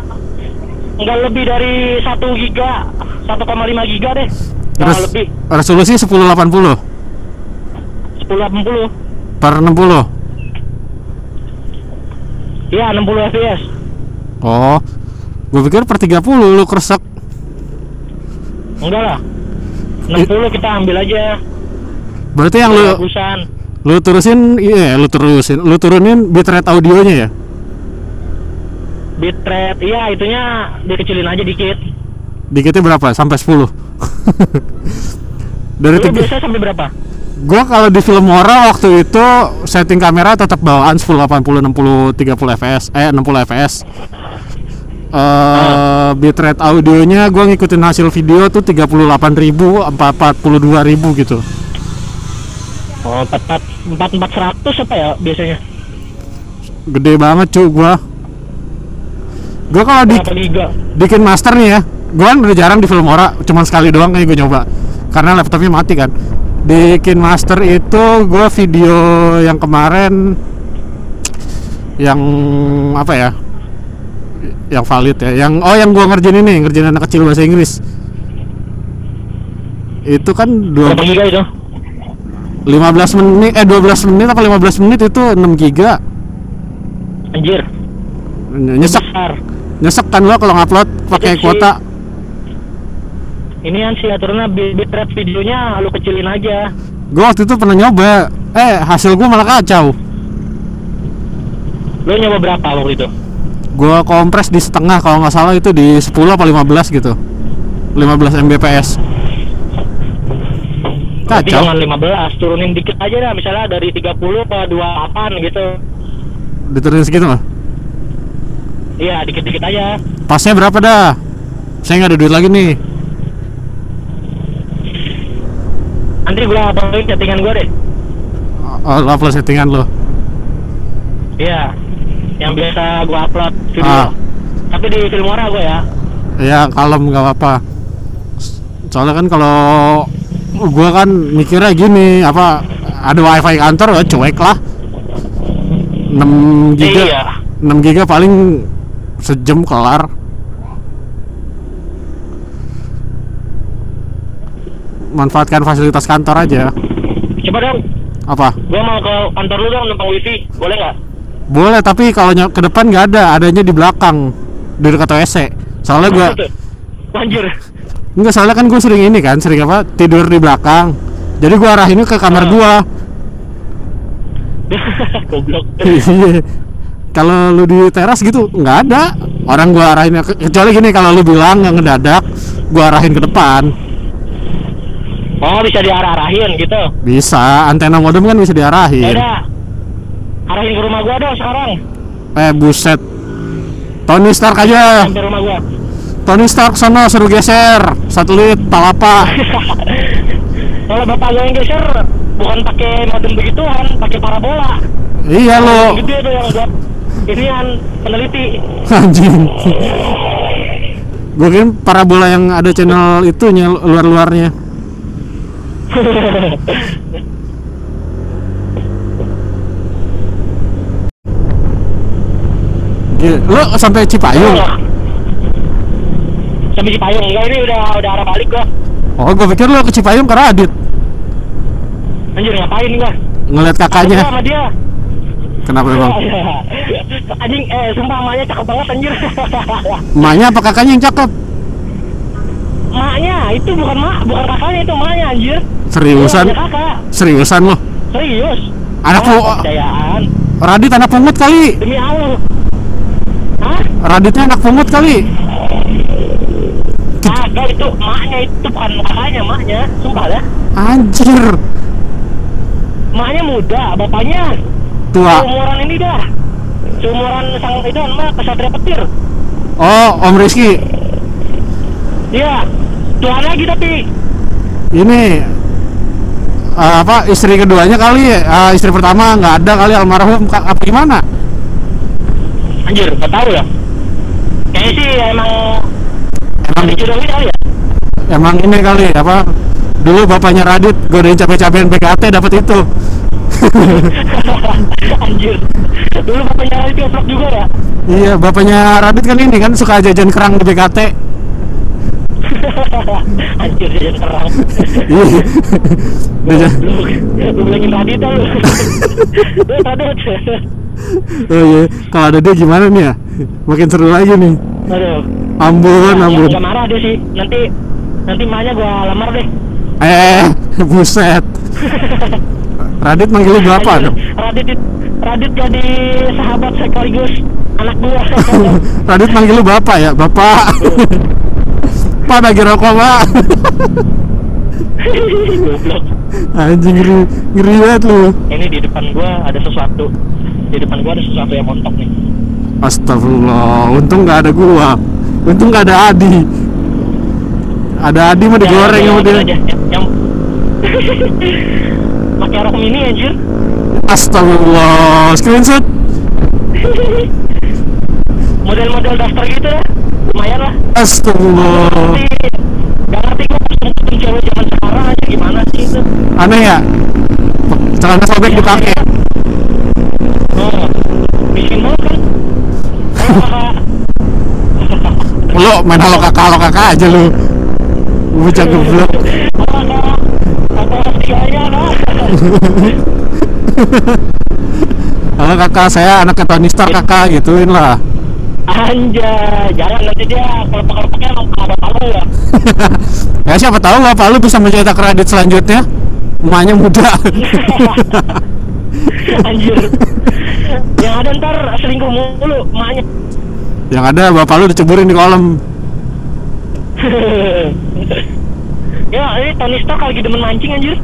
Speaker 1: nggak lebih dari 1 giga 1,5 giga deh
Speaker 2: Res-
Speaker 1: lebih
Speaker 2: resolusi 1080
Speaker 1: 1080
Speaker 2: per 60.
Speaker 1: iya 60 fps
Speaker 2: Oh. Gue pikir per 30 lu kresek.
Speaker 1: enggak lah 60 kita ambil aja
Speaker 2: Berarti yang lu
Speaker 1: bagusan
Speaker 2: lu terusin iya lu terusin lu turunin bitrate audionya ya.
Speaker 1: bitrate iya itunya dikecilin aja dikit
Speaker 2: Dikitnya berapa? Sampai 10. Dari tiga,
Speaker 1: biasa sampai berapa
Speaker 2: gua kalau di Filmora waktu itu setting kamera tetap bawaan 1080 60 30 fps eh 60 fps. Eh bitrate audionya gua ngikutin hasil video tuh 38.000 42.000 gitu.
Speaker 1: oh 44 44 400 apa ya biasanya
Speaker 2: Gede banget cuy gua. Gua kalau di bikin master nih ya gue kan udah jarang di Filmora cuman sekali doang kayak gue nyoba karena laptopnya mati kan bikin master itu gue video yang kemarin yang apa ya? Yang valid ya yang oh yang gue ngerjain ini ngerjain anak kecil bahasa Inggris. Itu kan dua,
Speaker 1: giga itu?
Speaker 2: 15 menit eh 12 menit apa 15 menit itu 6 giga.
Speaker 1: Anjir.
Speaker 2: Nyesek.
Speaker 1: Besar.
Speaker 2: Nyesek kan lo kalau ngupload pakai kuota
Speaker 1: ini kan sih aturannya bit- bitrate videonya lu kecilin aja.
Speaker 2: Gue waktu itu pernah nyoba. Eh hasil gue malah kacau.
Speaker 1: Lu nyoba berapa waktu itu?
Speaker 2: Gue kompres di setengah kalau nggak salah itu di 10 apa 15 gitu. 15 mbps. Kacau.
Speaker 1: jangan 15, turunin dikit aja dah. Misalnya dari 30 ke 28 gitu.
Speaker 2: diturunin segitu mah
Speaker 1: Iya, dikit-dikit aja.
Speaker 2: pasnya berapa dah? Saya nggak ada duit lagi nih
Speaker 1: Nanti gua uploadin settingan gua deh.
Speaker 2: oh, lo upload settingan lo
Speaker 1: Iya. Yang biasa gua upload video.
Speaker 2: Ah.
Speaker 1: Tapi di Filmora gua ya.
Speaker 2: ya kalem nggak apa-apa soalnya kan kalau gua kan mikirnya gini apa ada wifi kantor ya cuek lah 6 giga
Speaker 1: Iya.
Speaker 2: 6 giga paling sejam kelar manfaatkan fasilitas kantor aja.
Speaker 1: Coba dong,
Speaker 2: apa?
Speaker 1: Gua mau ke kantor lu dong numpang wifi, boleh nggak?
Speaker 2: boleh tapi kalau ke depan nggak ada. Adanya di belakang. Di dekat WC soalnya gua
Speaker 1: Anjir.
Speaker 2: enggak soalnya kan gue sering ini kan sering apa? Tidur di belakang. Jadi gua arahinnya ke kamar
Speaker 1: Ah.
Speaker 2: gua.
Speaker 1: Goblok.
Speaker 2: Iya. kalau lu di teras gitu nggak ada. Orang gua arahin ke- kecuali gini kalau lu bilang nggak ngedadak gua arahin ke depan
Speaker 1: Oh, bisa diarah-arahin gitu.
Speaker 2: bisa antena modem kan bisa diarahin
Speaker 1: udah. Arahin ke rumah gua dong sekarang.
Speaker 2: eh buset Tony Stark aja
Speaker 1: Sampai rumah gua.
Speaker 2: Tony Stark sono suruh geser satelit palapa
Speaker 1: Kalau bapak gua yang geser bukan pakai modem begituan, pakai parabola.
Speaker 2: iya lo
Speaker 1: Gede tuh yang buat inian peneliti.
Speaker 2: anjing gue kira parabola yang ada channel itunya luar-luarnya lo sampai Cipayung
Speaker 1: Sampai Cipayung enggak ini udah udah arah balik gua.
Speaker 2: oh gue pikir lo ke Cipayung ke Radit
Speaker 1: Anjir ngapain gua?
Speaker 2: ngeliat
Speaker 1: Gua
Speaker 2: kakaknya
Speaker 1: sama dia.
Speaker 2: kenapa bang
Speaker 1: anjing eh sumpah emaknya cakep banget anjir.
Speaker 2: emaknya apa kakaknya yang cakep
Speaker 1: Maknya itu bukan mak, bukan kakaknya itu maknya anjir.
Speaker 2: seriusan
Speaker 1: kakak.
Speaker 2: seriusan lo
Speaker 1: Serius.
Speaker 2: Anak
Speaker 1: Oh, kepercayaan.
Speaker 2: Radit anak pungut kali
Speaker 1: Demi Allah. Hah?
Speaker 2: Raditnya anak pungut kali
Speaker 1: Kagak itu maknya itu bukan kakaknya, maknya. Sumpah dah.
Speaker 2: anjir
Speaker 1: Maknya muda, bapaknya
Speaker 2: tua
Speaker 1: seumuran ini dah. Seumuran sang itu mah kesatria petir.
Speaker 2: oh Om Rizky
Speaker 1: Iya. Tuan lagi tapi
Speaker 2: ini eh, apa istri keduanya kali eh, istri pertama nggak ada kali almarhum apa gimana
Speaker 1: anjir, gak tahu ya. Kayaknya sih emang
Speaker 2: emang
Speaker 1: dijodohin kali ya.
Speaker 2: emang ini kali apa dulu bapaknya Radit godain capek-capekin PKT dapat itu
Speaker 1: Anjir. Dulu bapaknya vlog juga ya.
Speaker 2: iya bapaknya Radit kan ini kan suka jajan kerang di PKT
Speaker 1: Anjir jajan kerang.
Speaker 2: Iya.
Speaker 1: Lu bilangin tadi tuh lu. Lu tadut.
Speaker 2: oh iya kalau ada dia gimana nih ya makin seru lagi nih
Speaker 1: Aduh.
Speaker 2: Ambon
Speaker 1: Ya,
Speaker 2: Ambon
Speaker 1: Gak marah dia sih. Nanti nanti maknya gua lamar deh.
Speaker 2: eh buset Radit manggil lu dong
Speaker 1: Radit it- Radit jadi sahabat sekaligus anak gua.
Speaker 2: Radit manggil lu bapak ya bapak Pak lagi rokok pak. Anjing ngeri, ngeri banget lu
Speaker 1: Ini di depan gua ada sesuatu. Di depan gua ada sesuatu yang montok nih.
Speaker 2: Astagfirullah Untung gak ada gua Untung gak ada Adi Ada Adi mah digoreng
Speaker 1: Ya,
Speaker 2: sama
Speaker 1: yang
Speaker 2: dia
Speaker 1: aja. Yang, yang... pakai rok mini anjir.
Speaker 2: Astagfirullah Screenshot
Speaker 1: Model-model daster gitu lah. Lumayan lah.
Speaker 2: Astagfirullah
Speaker 1: gak ngerti gua kostum cewek zaman sekarang aja gimana sih itu.
Speaker 2: Aneh ya Celana sobek dipakai
Speaker 1: Oh, miskin banget kan?
Speaker 2: Lu main halo kakak halo kakak aja lu Bocah goblok? Halo kakak saya anaknya Tony Stark kakak gituin lah
Speaker 1: Anjay, jangan nanti dia kalau pakai emang ada palu ya.
Speaker 2: ya siapa tahu bapak lu bisa mencetak kredit selanjutnya emaknya muda
Speaker 1: Anjir. Yang ada ntar selingkuh mulu, emaknya.
Speaker 2: yang ada bapak lu diceburin di kolam
Speaker 1: ya, ini Tony Stark lagi demen mancing anjir.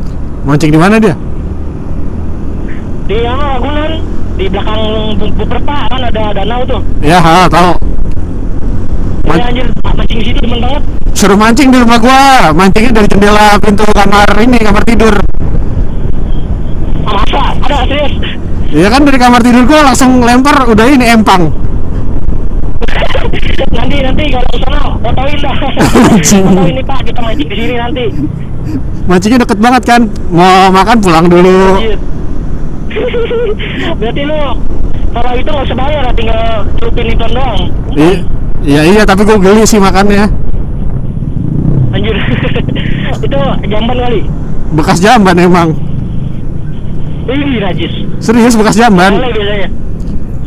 Speaker 2: mancing di mana dia
Speaker 1: Di mana Ragunan, di belakang Buperta kan ada danau tuh.
Speaker 2: ya ha tahu. Man-
Speaker 1: Ya anjir, mancing di situ demen banget.
Speaker 2: suruh mancing di rumah gua. Mancingnya dari jendela pintu kamar ini kamar tidur.
Speaker 1: Masa? Ada serius?
Speaker 2: Iya kan dari kamar tidur gua langsung lempar udah ini empang.
Speaker 1: Nanti nanti kalau ke sana fotoin dah. Fotoin nih pak. Kita mancing di sini nanti.
Speaker 2: Mancingnya deket banget kan. Mau makan pulang dulu.
Speaker 1: Anjir. Berarti lu kalau itu nggak usah bayar, tinggal celupin ikan doang.
Speaker 2: I- iya iya tapi gue geli sih makannya
Speaker 1: Anjir. itu jamban kali.
Speaker 2: bekas jamban emang
Speaker 1: Ini najis.
Speaker 2: serius bekas jamban
Speaker 1: biasanya.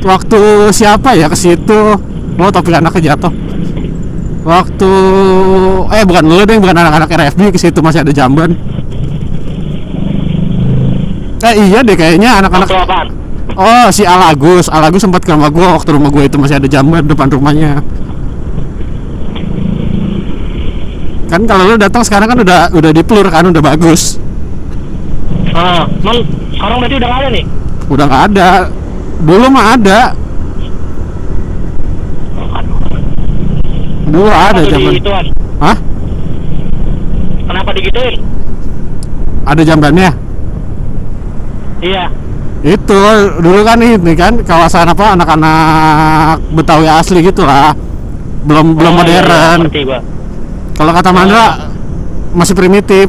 Speaker 2: waktu siapa ya ke situ oh topik anaknya jatuh waktu eh bukan lu deh bukan anak-anak RFB ke situ masih ada jamban eh iya deh kayaknya anak-anak oh si Alagus Alagus sempat ke rumah gua waktu rumah gua itu masih ada jamban depan rumahnya kan kalau lu datang sekarang kan udah udah dipelur kan udah bagus
Speaker 1: Ah, man, sekarang berarti udah nggak ada nih.
Speaker 2: udah nggak ada dulu mah ada dulu ada
Speaker 1: Kenapa tuh
Speaker 2: jamban? Hah?
Speaker 1: Kenapa digituin?
Speaker 2: ada jambannya
Speaker 1: Iya.
Speaker 2: itu dulu kan ini kan kawasan apa anak-anak Betawi asli gitu lah. Belum belum
Speaker 1: Oh, iya, iya,
Speaker 2: modern.
Speaker 1: gua.
Speaker 2: kalau kata Mandra masih primitif.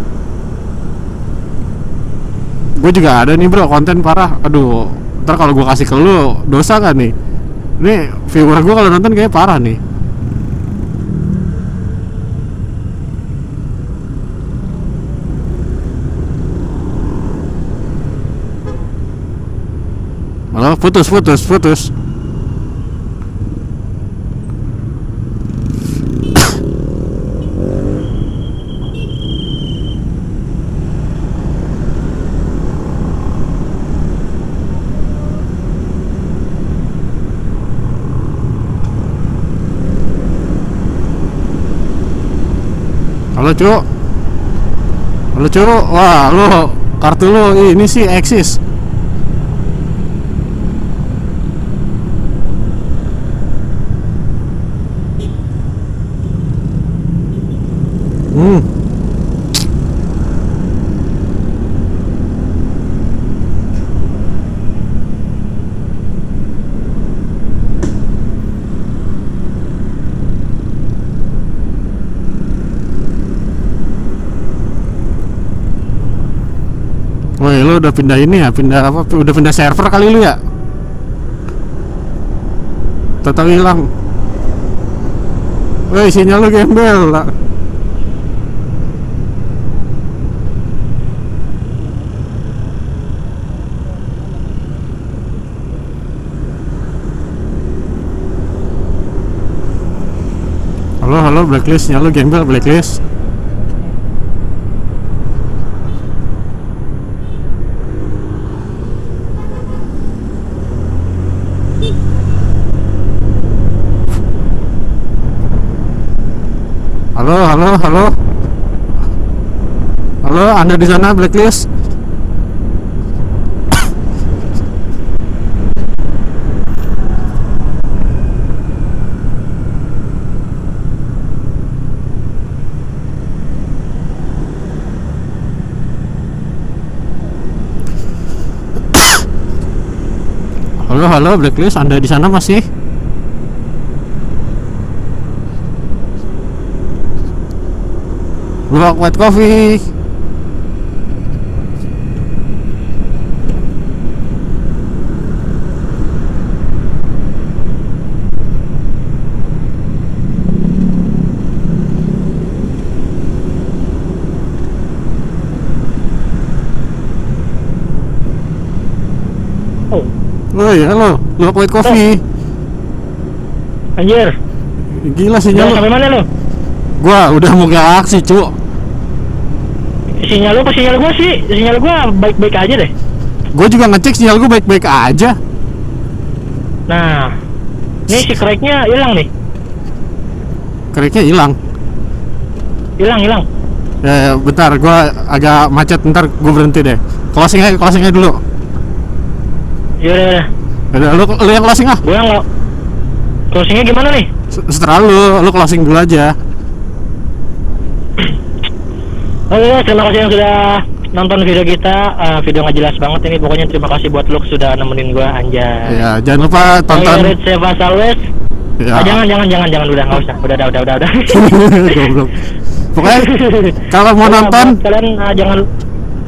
Speaker 2: Gue juga ada nih bro konten parah. Aduh ntar kalau gue kasih ke lu dosa kan nih? Ini viewer gue kalau nonton kayak parah nih Halo, putus, putus, putus. Halo, Cuk. Halo, Cuk. Wah, lu kartu lu ini sih eksis. Hmm. Woi, lu udah pindah ini ya? Pindah apa? Udah pindah server kali lu ya? Tetap hilang. Woi, sinyal lu gembel lah. Halo, halo, blacklist, sinyal lu gembel, blacklist. Halo, halo, halo. Halo, Anda di sana blacklist? Halo, halo, blacklist. Anda di sana masih? Black white coffee.
Speaker 1: Oh,
Speaker 2: Woi, halo, Black white coffee.
Speaker 1: anjir.
Speaker 2: Gila sinyal
Speaker 1: sampai mana lu?
Speaker 2: Gua udah mau aksi, Cuk.
Speaker 1: Sinyal lu apa sinyal gua sih? Sinyal gua baik-baik aja deh.
Speaker 2: Gua juga ngecek sinyal gua baik-baik aja.
Speaker 1: Nah, nih si cracknya hilang nih.
Speaker 2: Keriknya hilang.
Speaker 1: Hilang, hilang.
Speaker 2: Ya, ya, bentar, gua agak macet, ntar gua berhenti deh. Closing aja, closing aja dulu.
Speaker 1: Yaudah, yaudah.
Speaker 2: Udah, lu, lu yang closing ah.
Speaker 1: Gua nggak. Closingnya gimana nih?
Speaker 2: Setelah lu, lu closing dulu aja.
Speaker 1: Oke, guys, terima kasih yang sudah nonton video kita. Eh, video nggak jelas banget ini. Pokoknya terima kasih buat Lux sudah nemenin gua anjay.
Speaker 2: Ya, jangan lupa tonton.
Speaker 1: Tonton. Seva Salves.
Speaker 2: Ya.
Speaker 1: Ah, jangan, jangan, jangan, jangan udah nggak usah. Udah, udah, udah, udah, udah.
Speaker 2: Goblok. Pokoknya kalau mau nonton
Speaker 1: kalian ah, jangan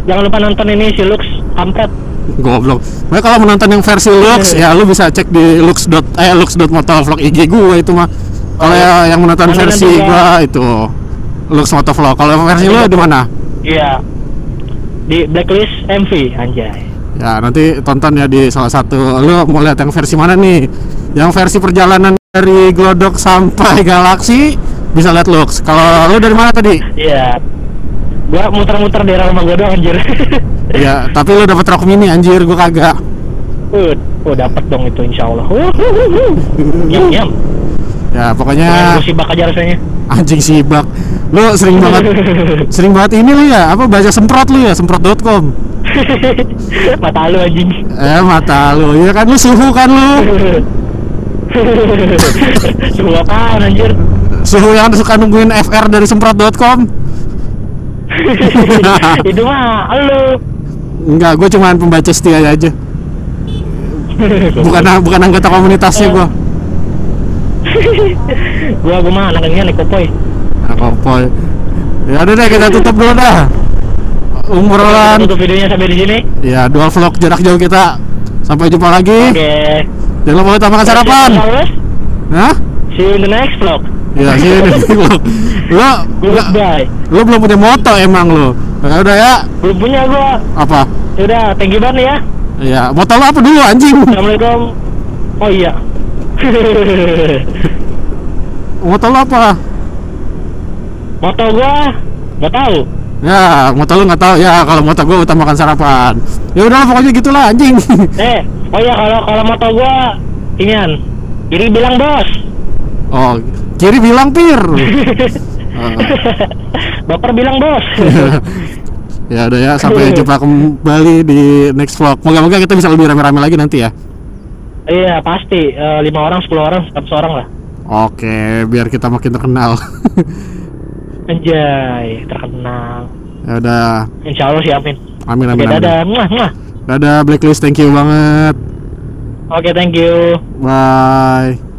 Speaker 1: jangan lupa nonton ini si Lux kampret.
Speaker 2: goblok. Pokoknya kalau mau nonton yang versi Lux ya lu bisa cek di lux. dot eh lux.motovlog IG gua itu mah. Kalau ya- yang menonton versi
Speaker 1: gua-
Speaker 2: Lux Motovlog. Kalau versi lu di mana?
Speaker 1: Iya. Di blacklist MV anjay.
Speaker 2: Ya nanti tonton ya di salah satu. Lu mau lihat yang versi mana nih? Yang versi perjalanan dari Glodok sampai Galaksi bisa lihat Lux. Kalau lu dari mana tadi?
Speaker 1: Iya. Gua muter-muter daerah rumah gua doang anjir.
Speaker 2: Ya, tapi lu dapat rok mini anjir, gua kagak.
Speaker 1: Uh, oh dapat dong itu insya Allah. Nyam nyam.
Speaker 2: Ya,
Speaker 1: Ya.
Speaker 2: pokoknya
Speaker 1: Musibah aja rasanya.
Speaker 2: anjing sibak. Lu sering banget sering banget ini lu ya, apa baca semprot lu ya, semprot.com.
Speaker 1: Mata lu anjing.
Speaker 2: Eh, mata lu. Ya kan lu suhu kan lu.
Speaker 1: Suhu apaan anjir?
Speaker 2: Suhu yang suka nungguin FR dari semprot.com.
Speaker 1: itu mah lu.
Speaker 2: Enggak, gue cuman pembaca setia aja. Bukan bukan anggota komunitasnya gua.
Speaker 1: gua gua mah anaknya nih kopoy.
Speaker 2: Nah, kompoy. Ya udah deh kita tutup dulu dah. Umuran
Speaker 1: Tutup videonya sampai di sini.
Speaker 2: ya dual vlog jarak jauh kita. Sampai jumpa lagi.
Speaker 1: Oke.
Speaker 2: Jangan lupa utamakan sarapan. Hah?
Speaker 1: See you in the next vlog.
Speaker 2: Ya sih lu. Lu lu,
Speaker 1: Goodbye.
Speaker 2: lu belum punya moto emang lu. Ya udah ya.
Speaker 1: Belum punya gua.
Speaker 2: Apa?
Speaker 1: Udah, thank you banget ya.
Speaker 2: Ya, moto lu apa dulu anjing?
Speaker 1: Assalamualaikum. Oh iya.
Speaker 2: Moto lu apa?
Speaker 1: Moto gua nggak tahu.
Speaker 2: Ya, moto lu nggak tahu. Ya, kalau moto gua utamakan sarapan. Ya udah pokoknya gitulah anjing.
Speaker 1: Eh, oh iya kalau kalau moto gua inian. Kiri bilang bos.
Speaker 2: Oh, kiri bilang pir. Oh.
Speaker 1: Baper bilang bos.
Speaker 2: ya udah ya sampai jumpa kembali di next vlog moga-moga kita bisa lebih rame-rame lagi nanti ya
Speaker 1: iya pasti Eh, lima orang, 10 orang, 100 orang lah.
Speaker 2: oke biar kita makin terkenal
Speaker 1: Anjay, terkenal.
Speaker 2: ya udah
Speaker 1: Insya Allah siapin.
Speaker 2: amin
Speaker 1: Oke,
Speaker 2: amin amin
Speaker 1: dadah. Muah, muah.
Speaker 2: dadah blacklist thank you banget
Speaker 1: Oke, thank you.
Speaker 2: bye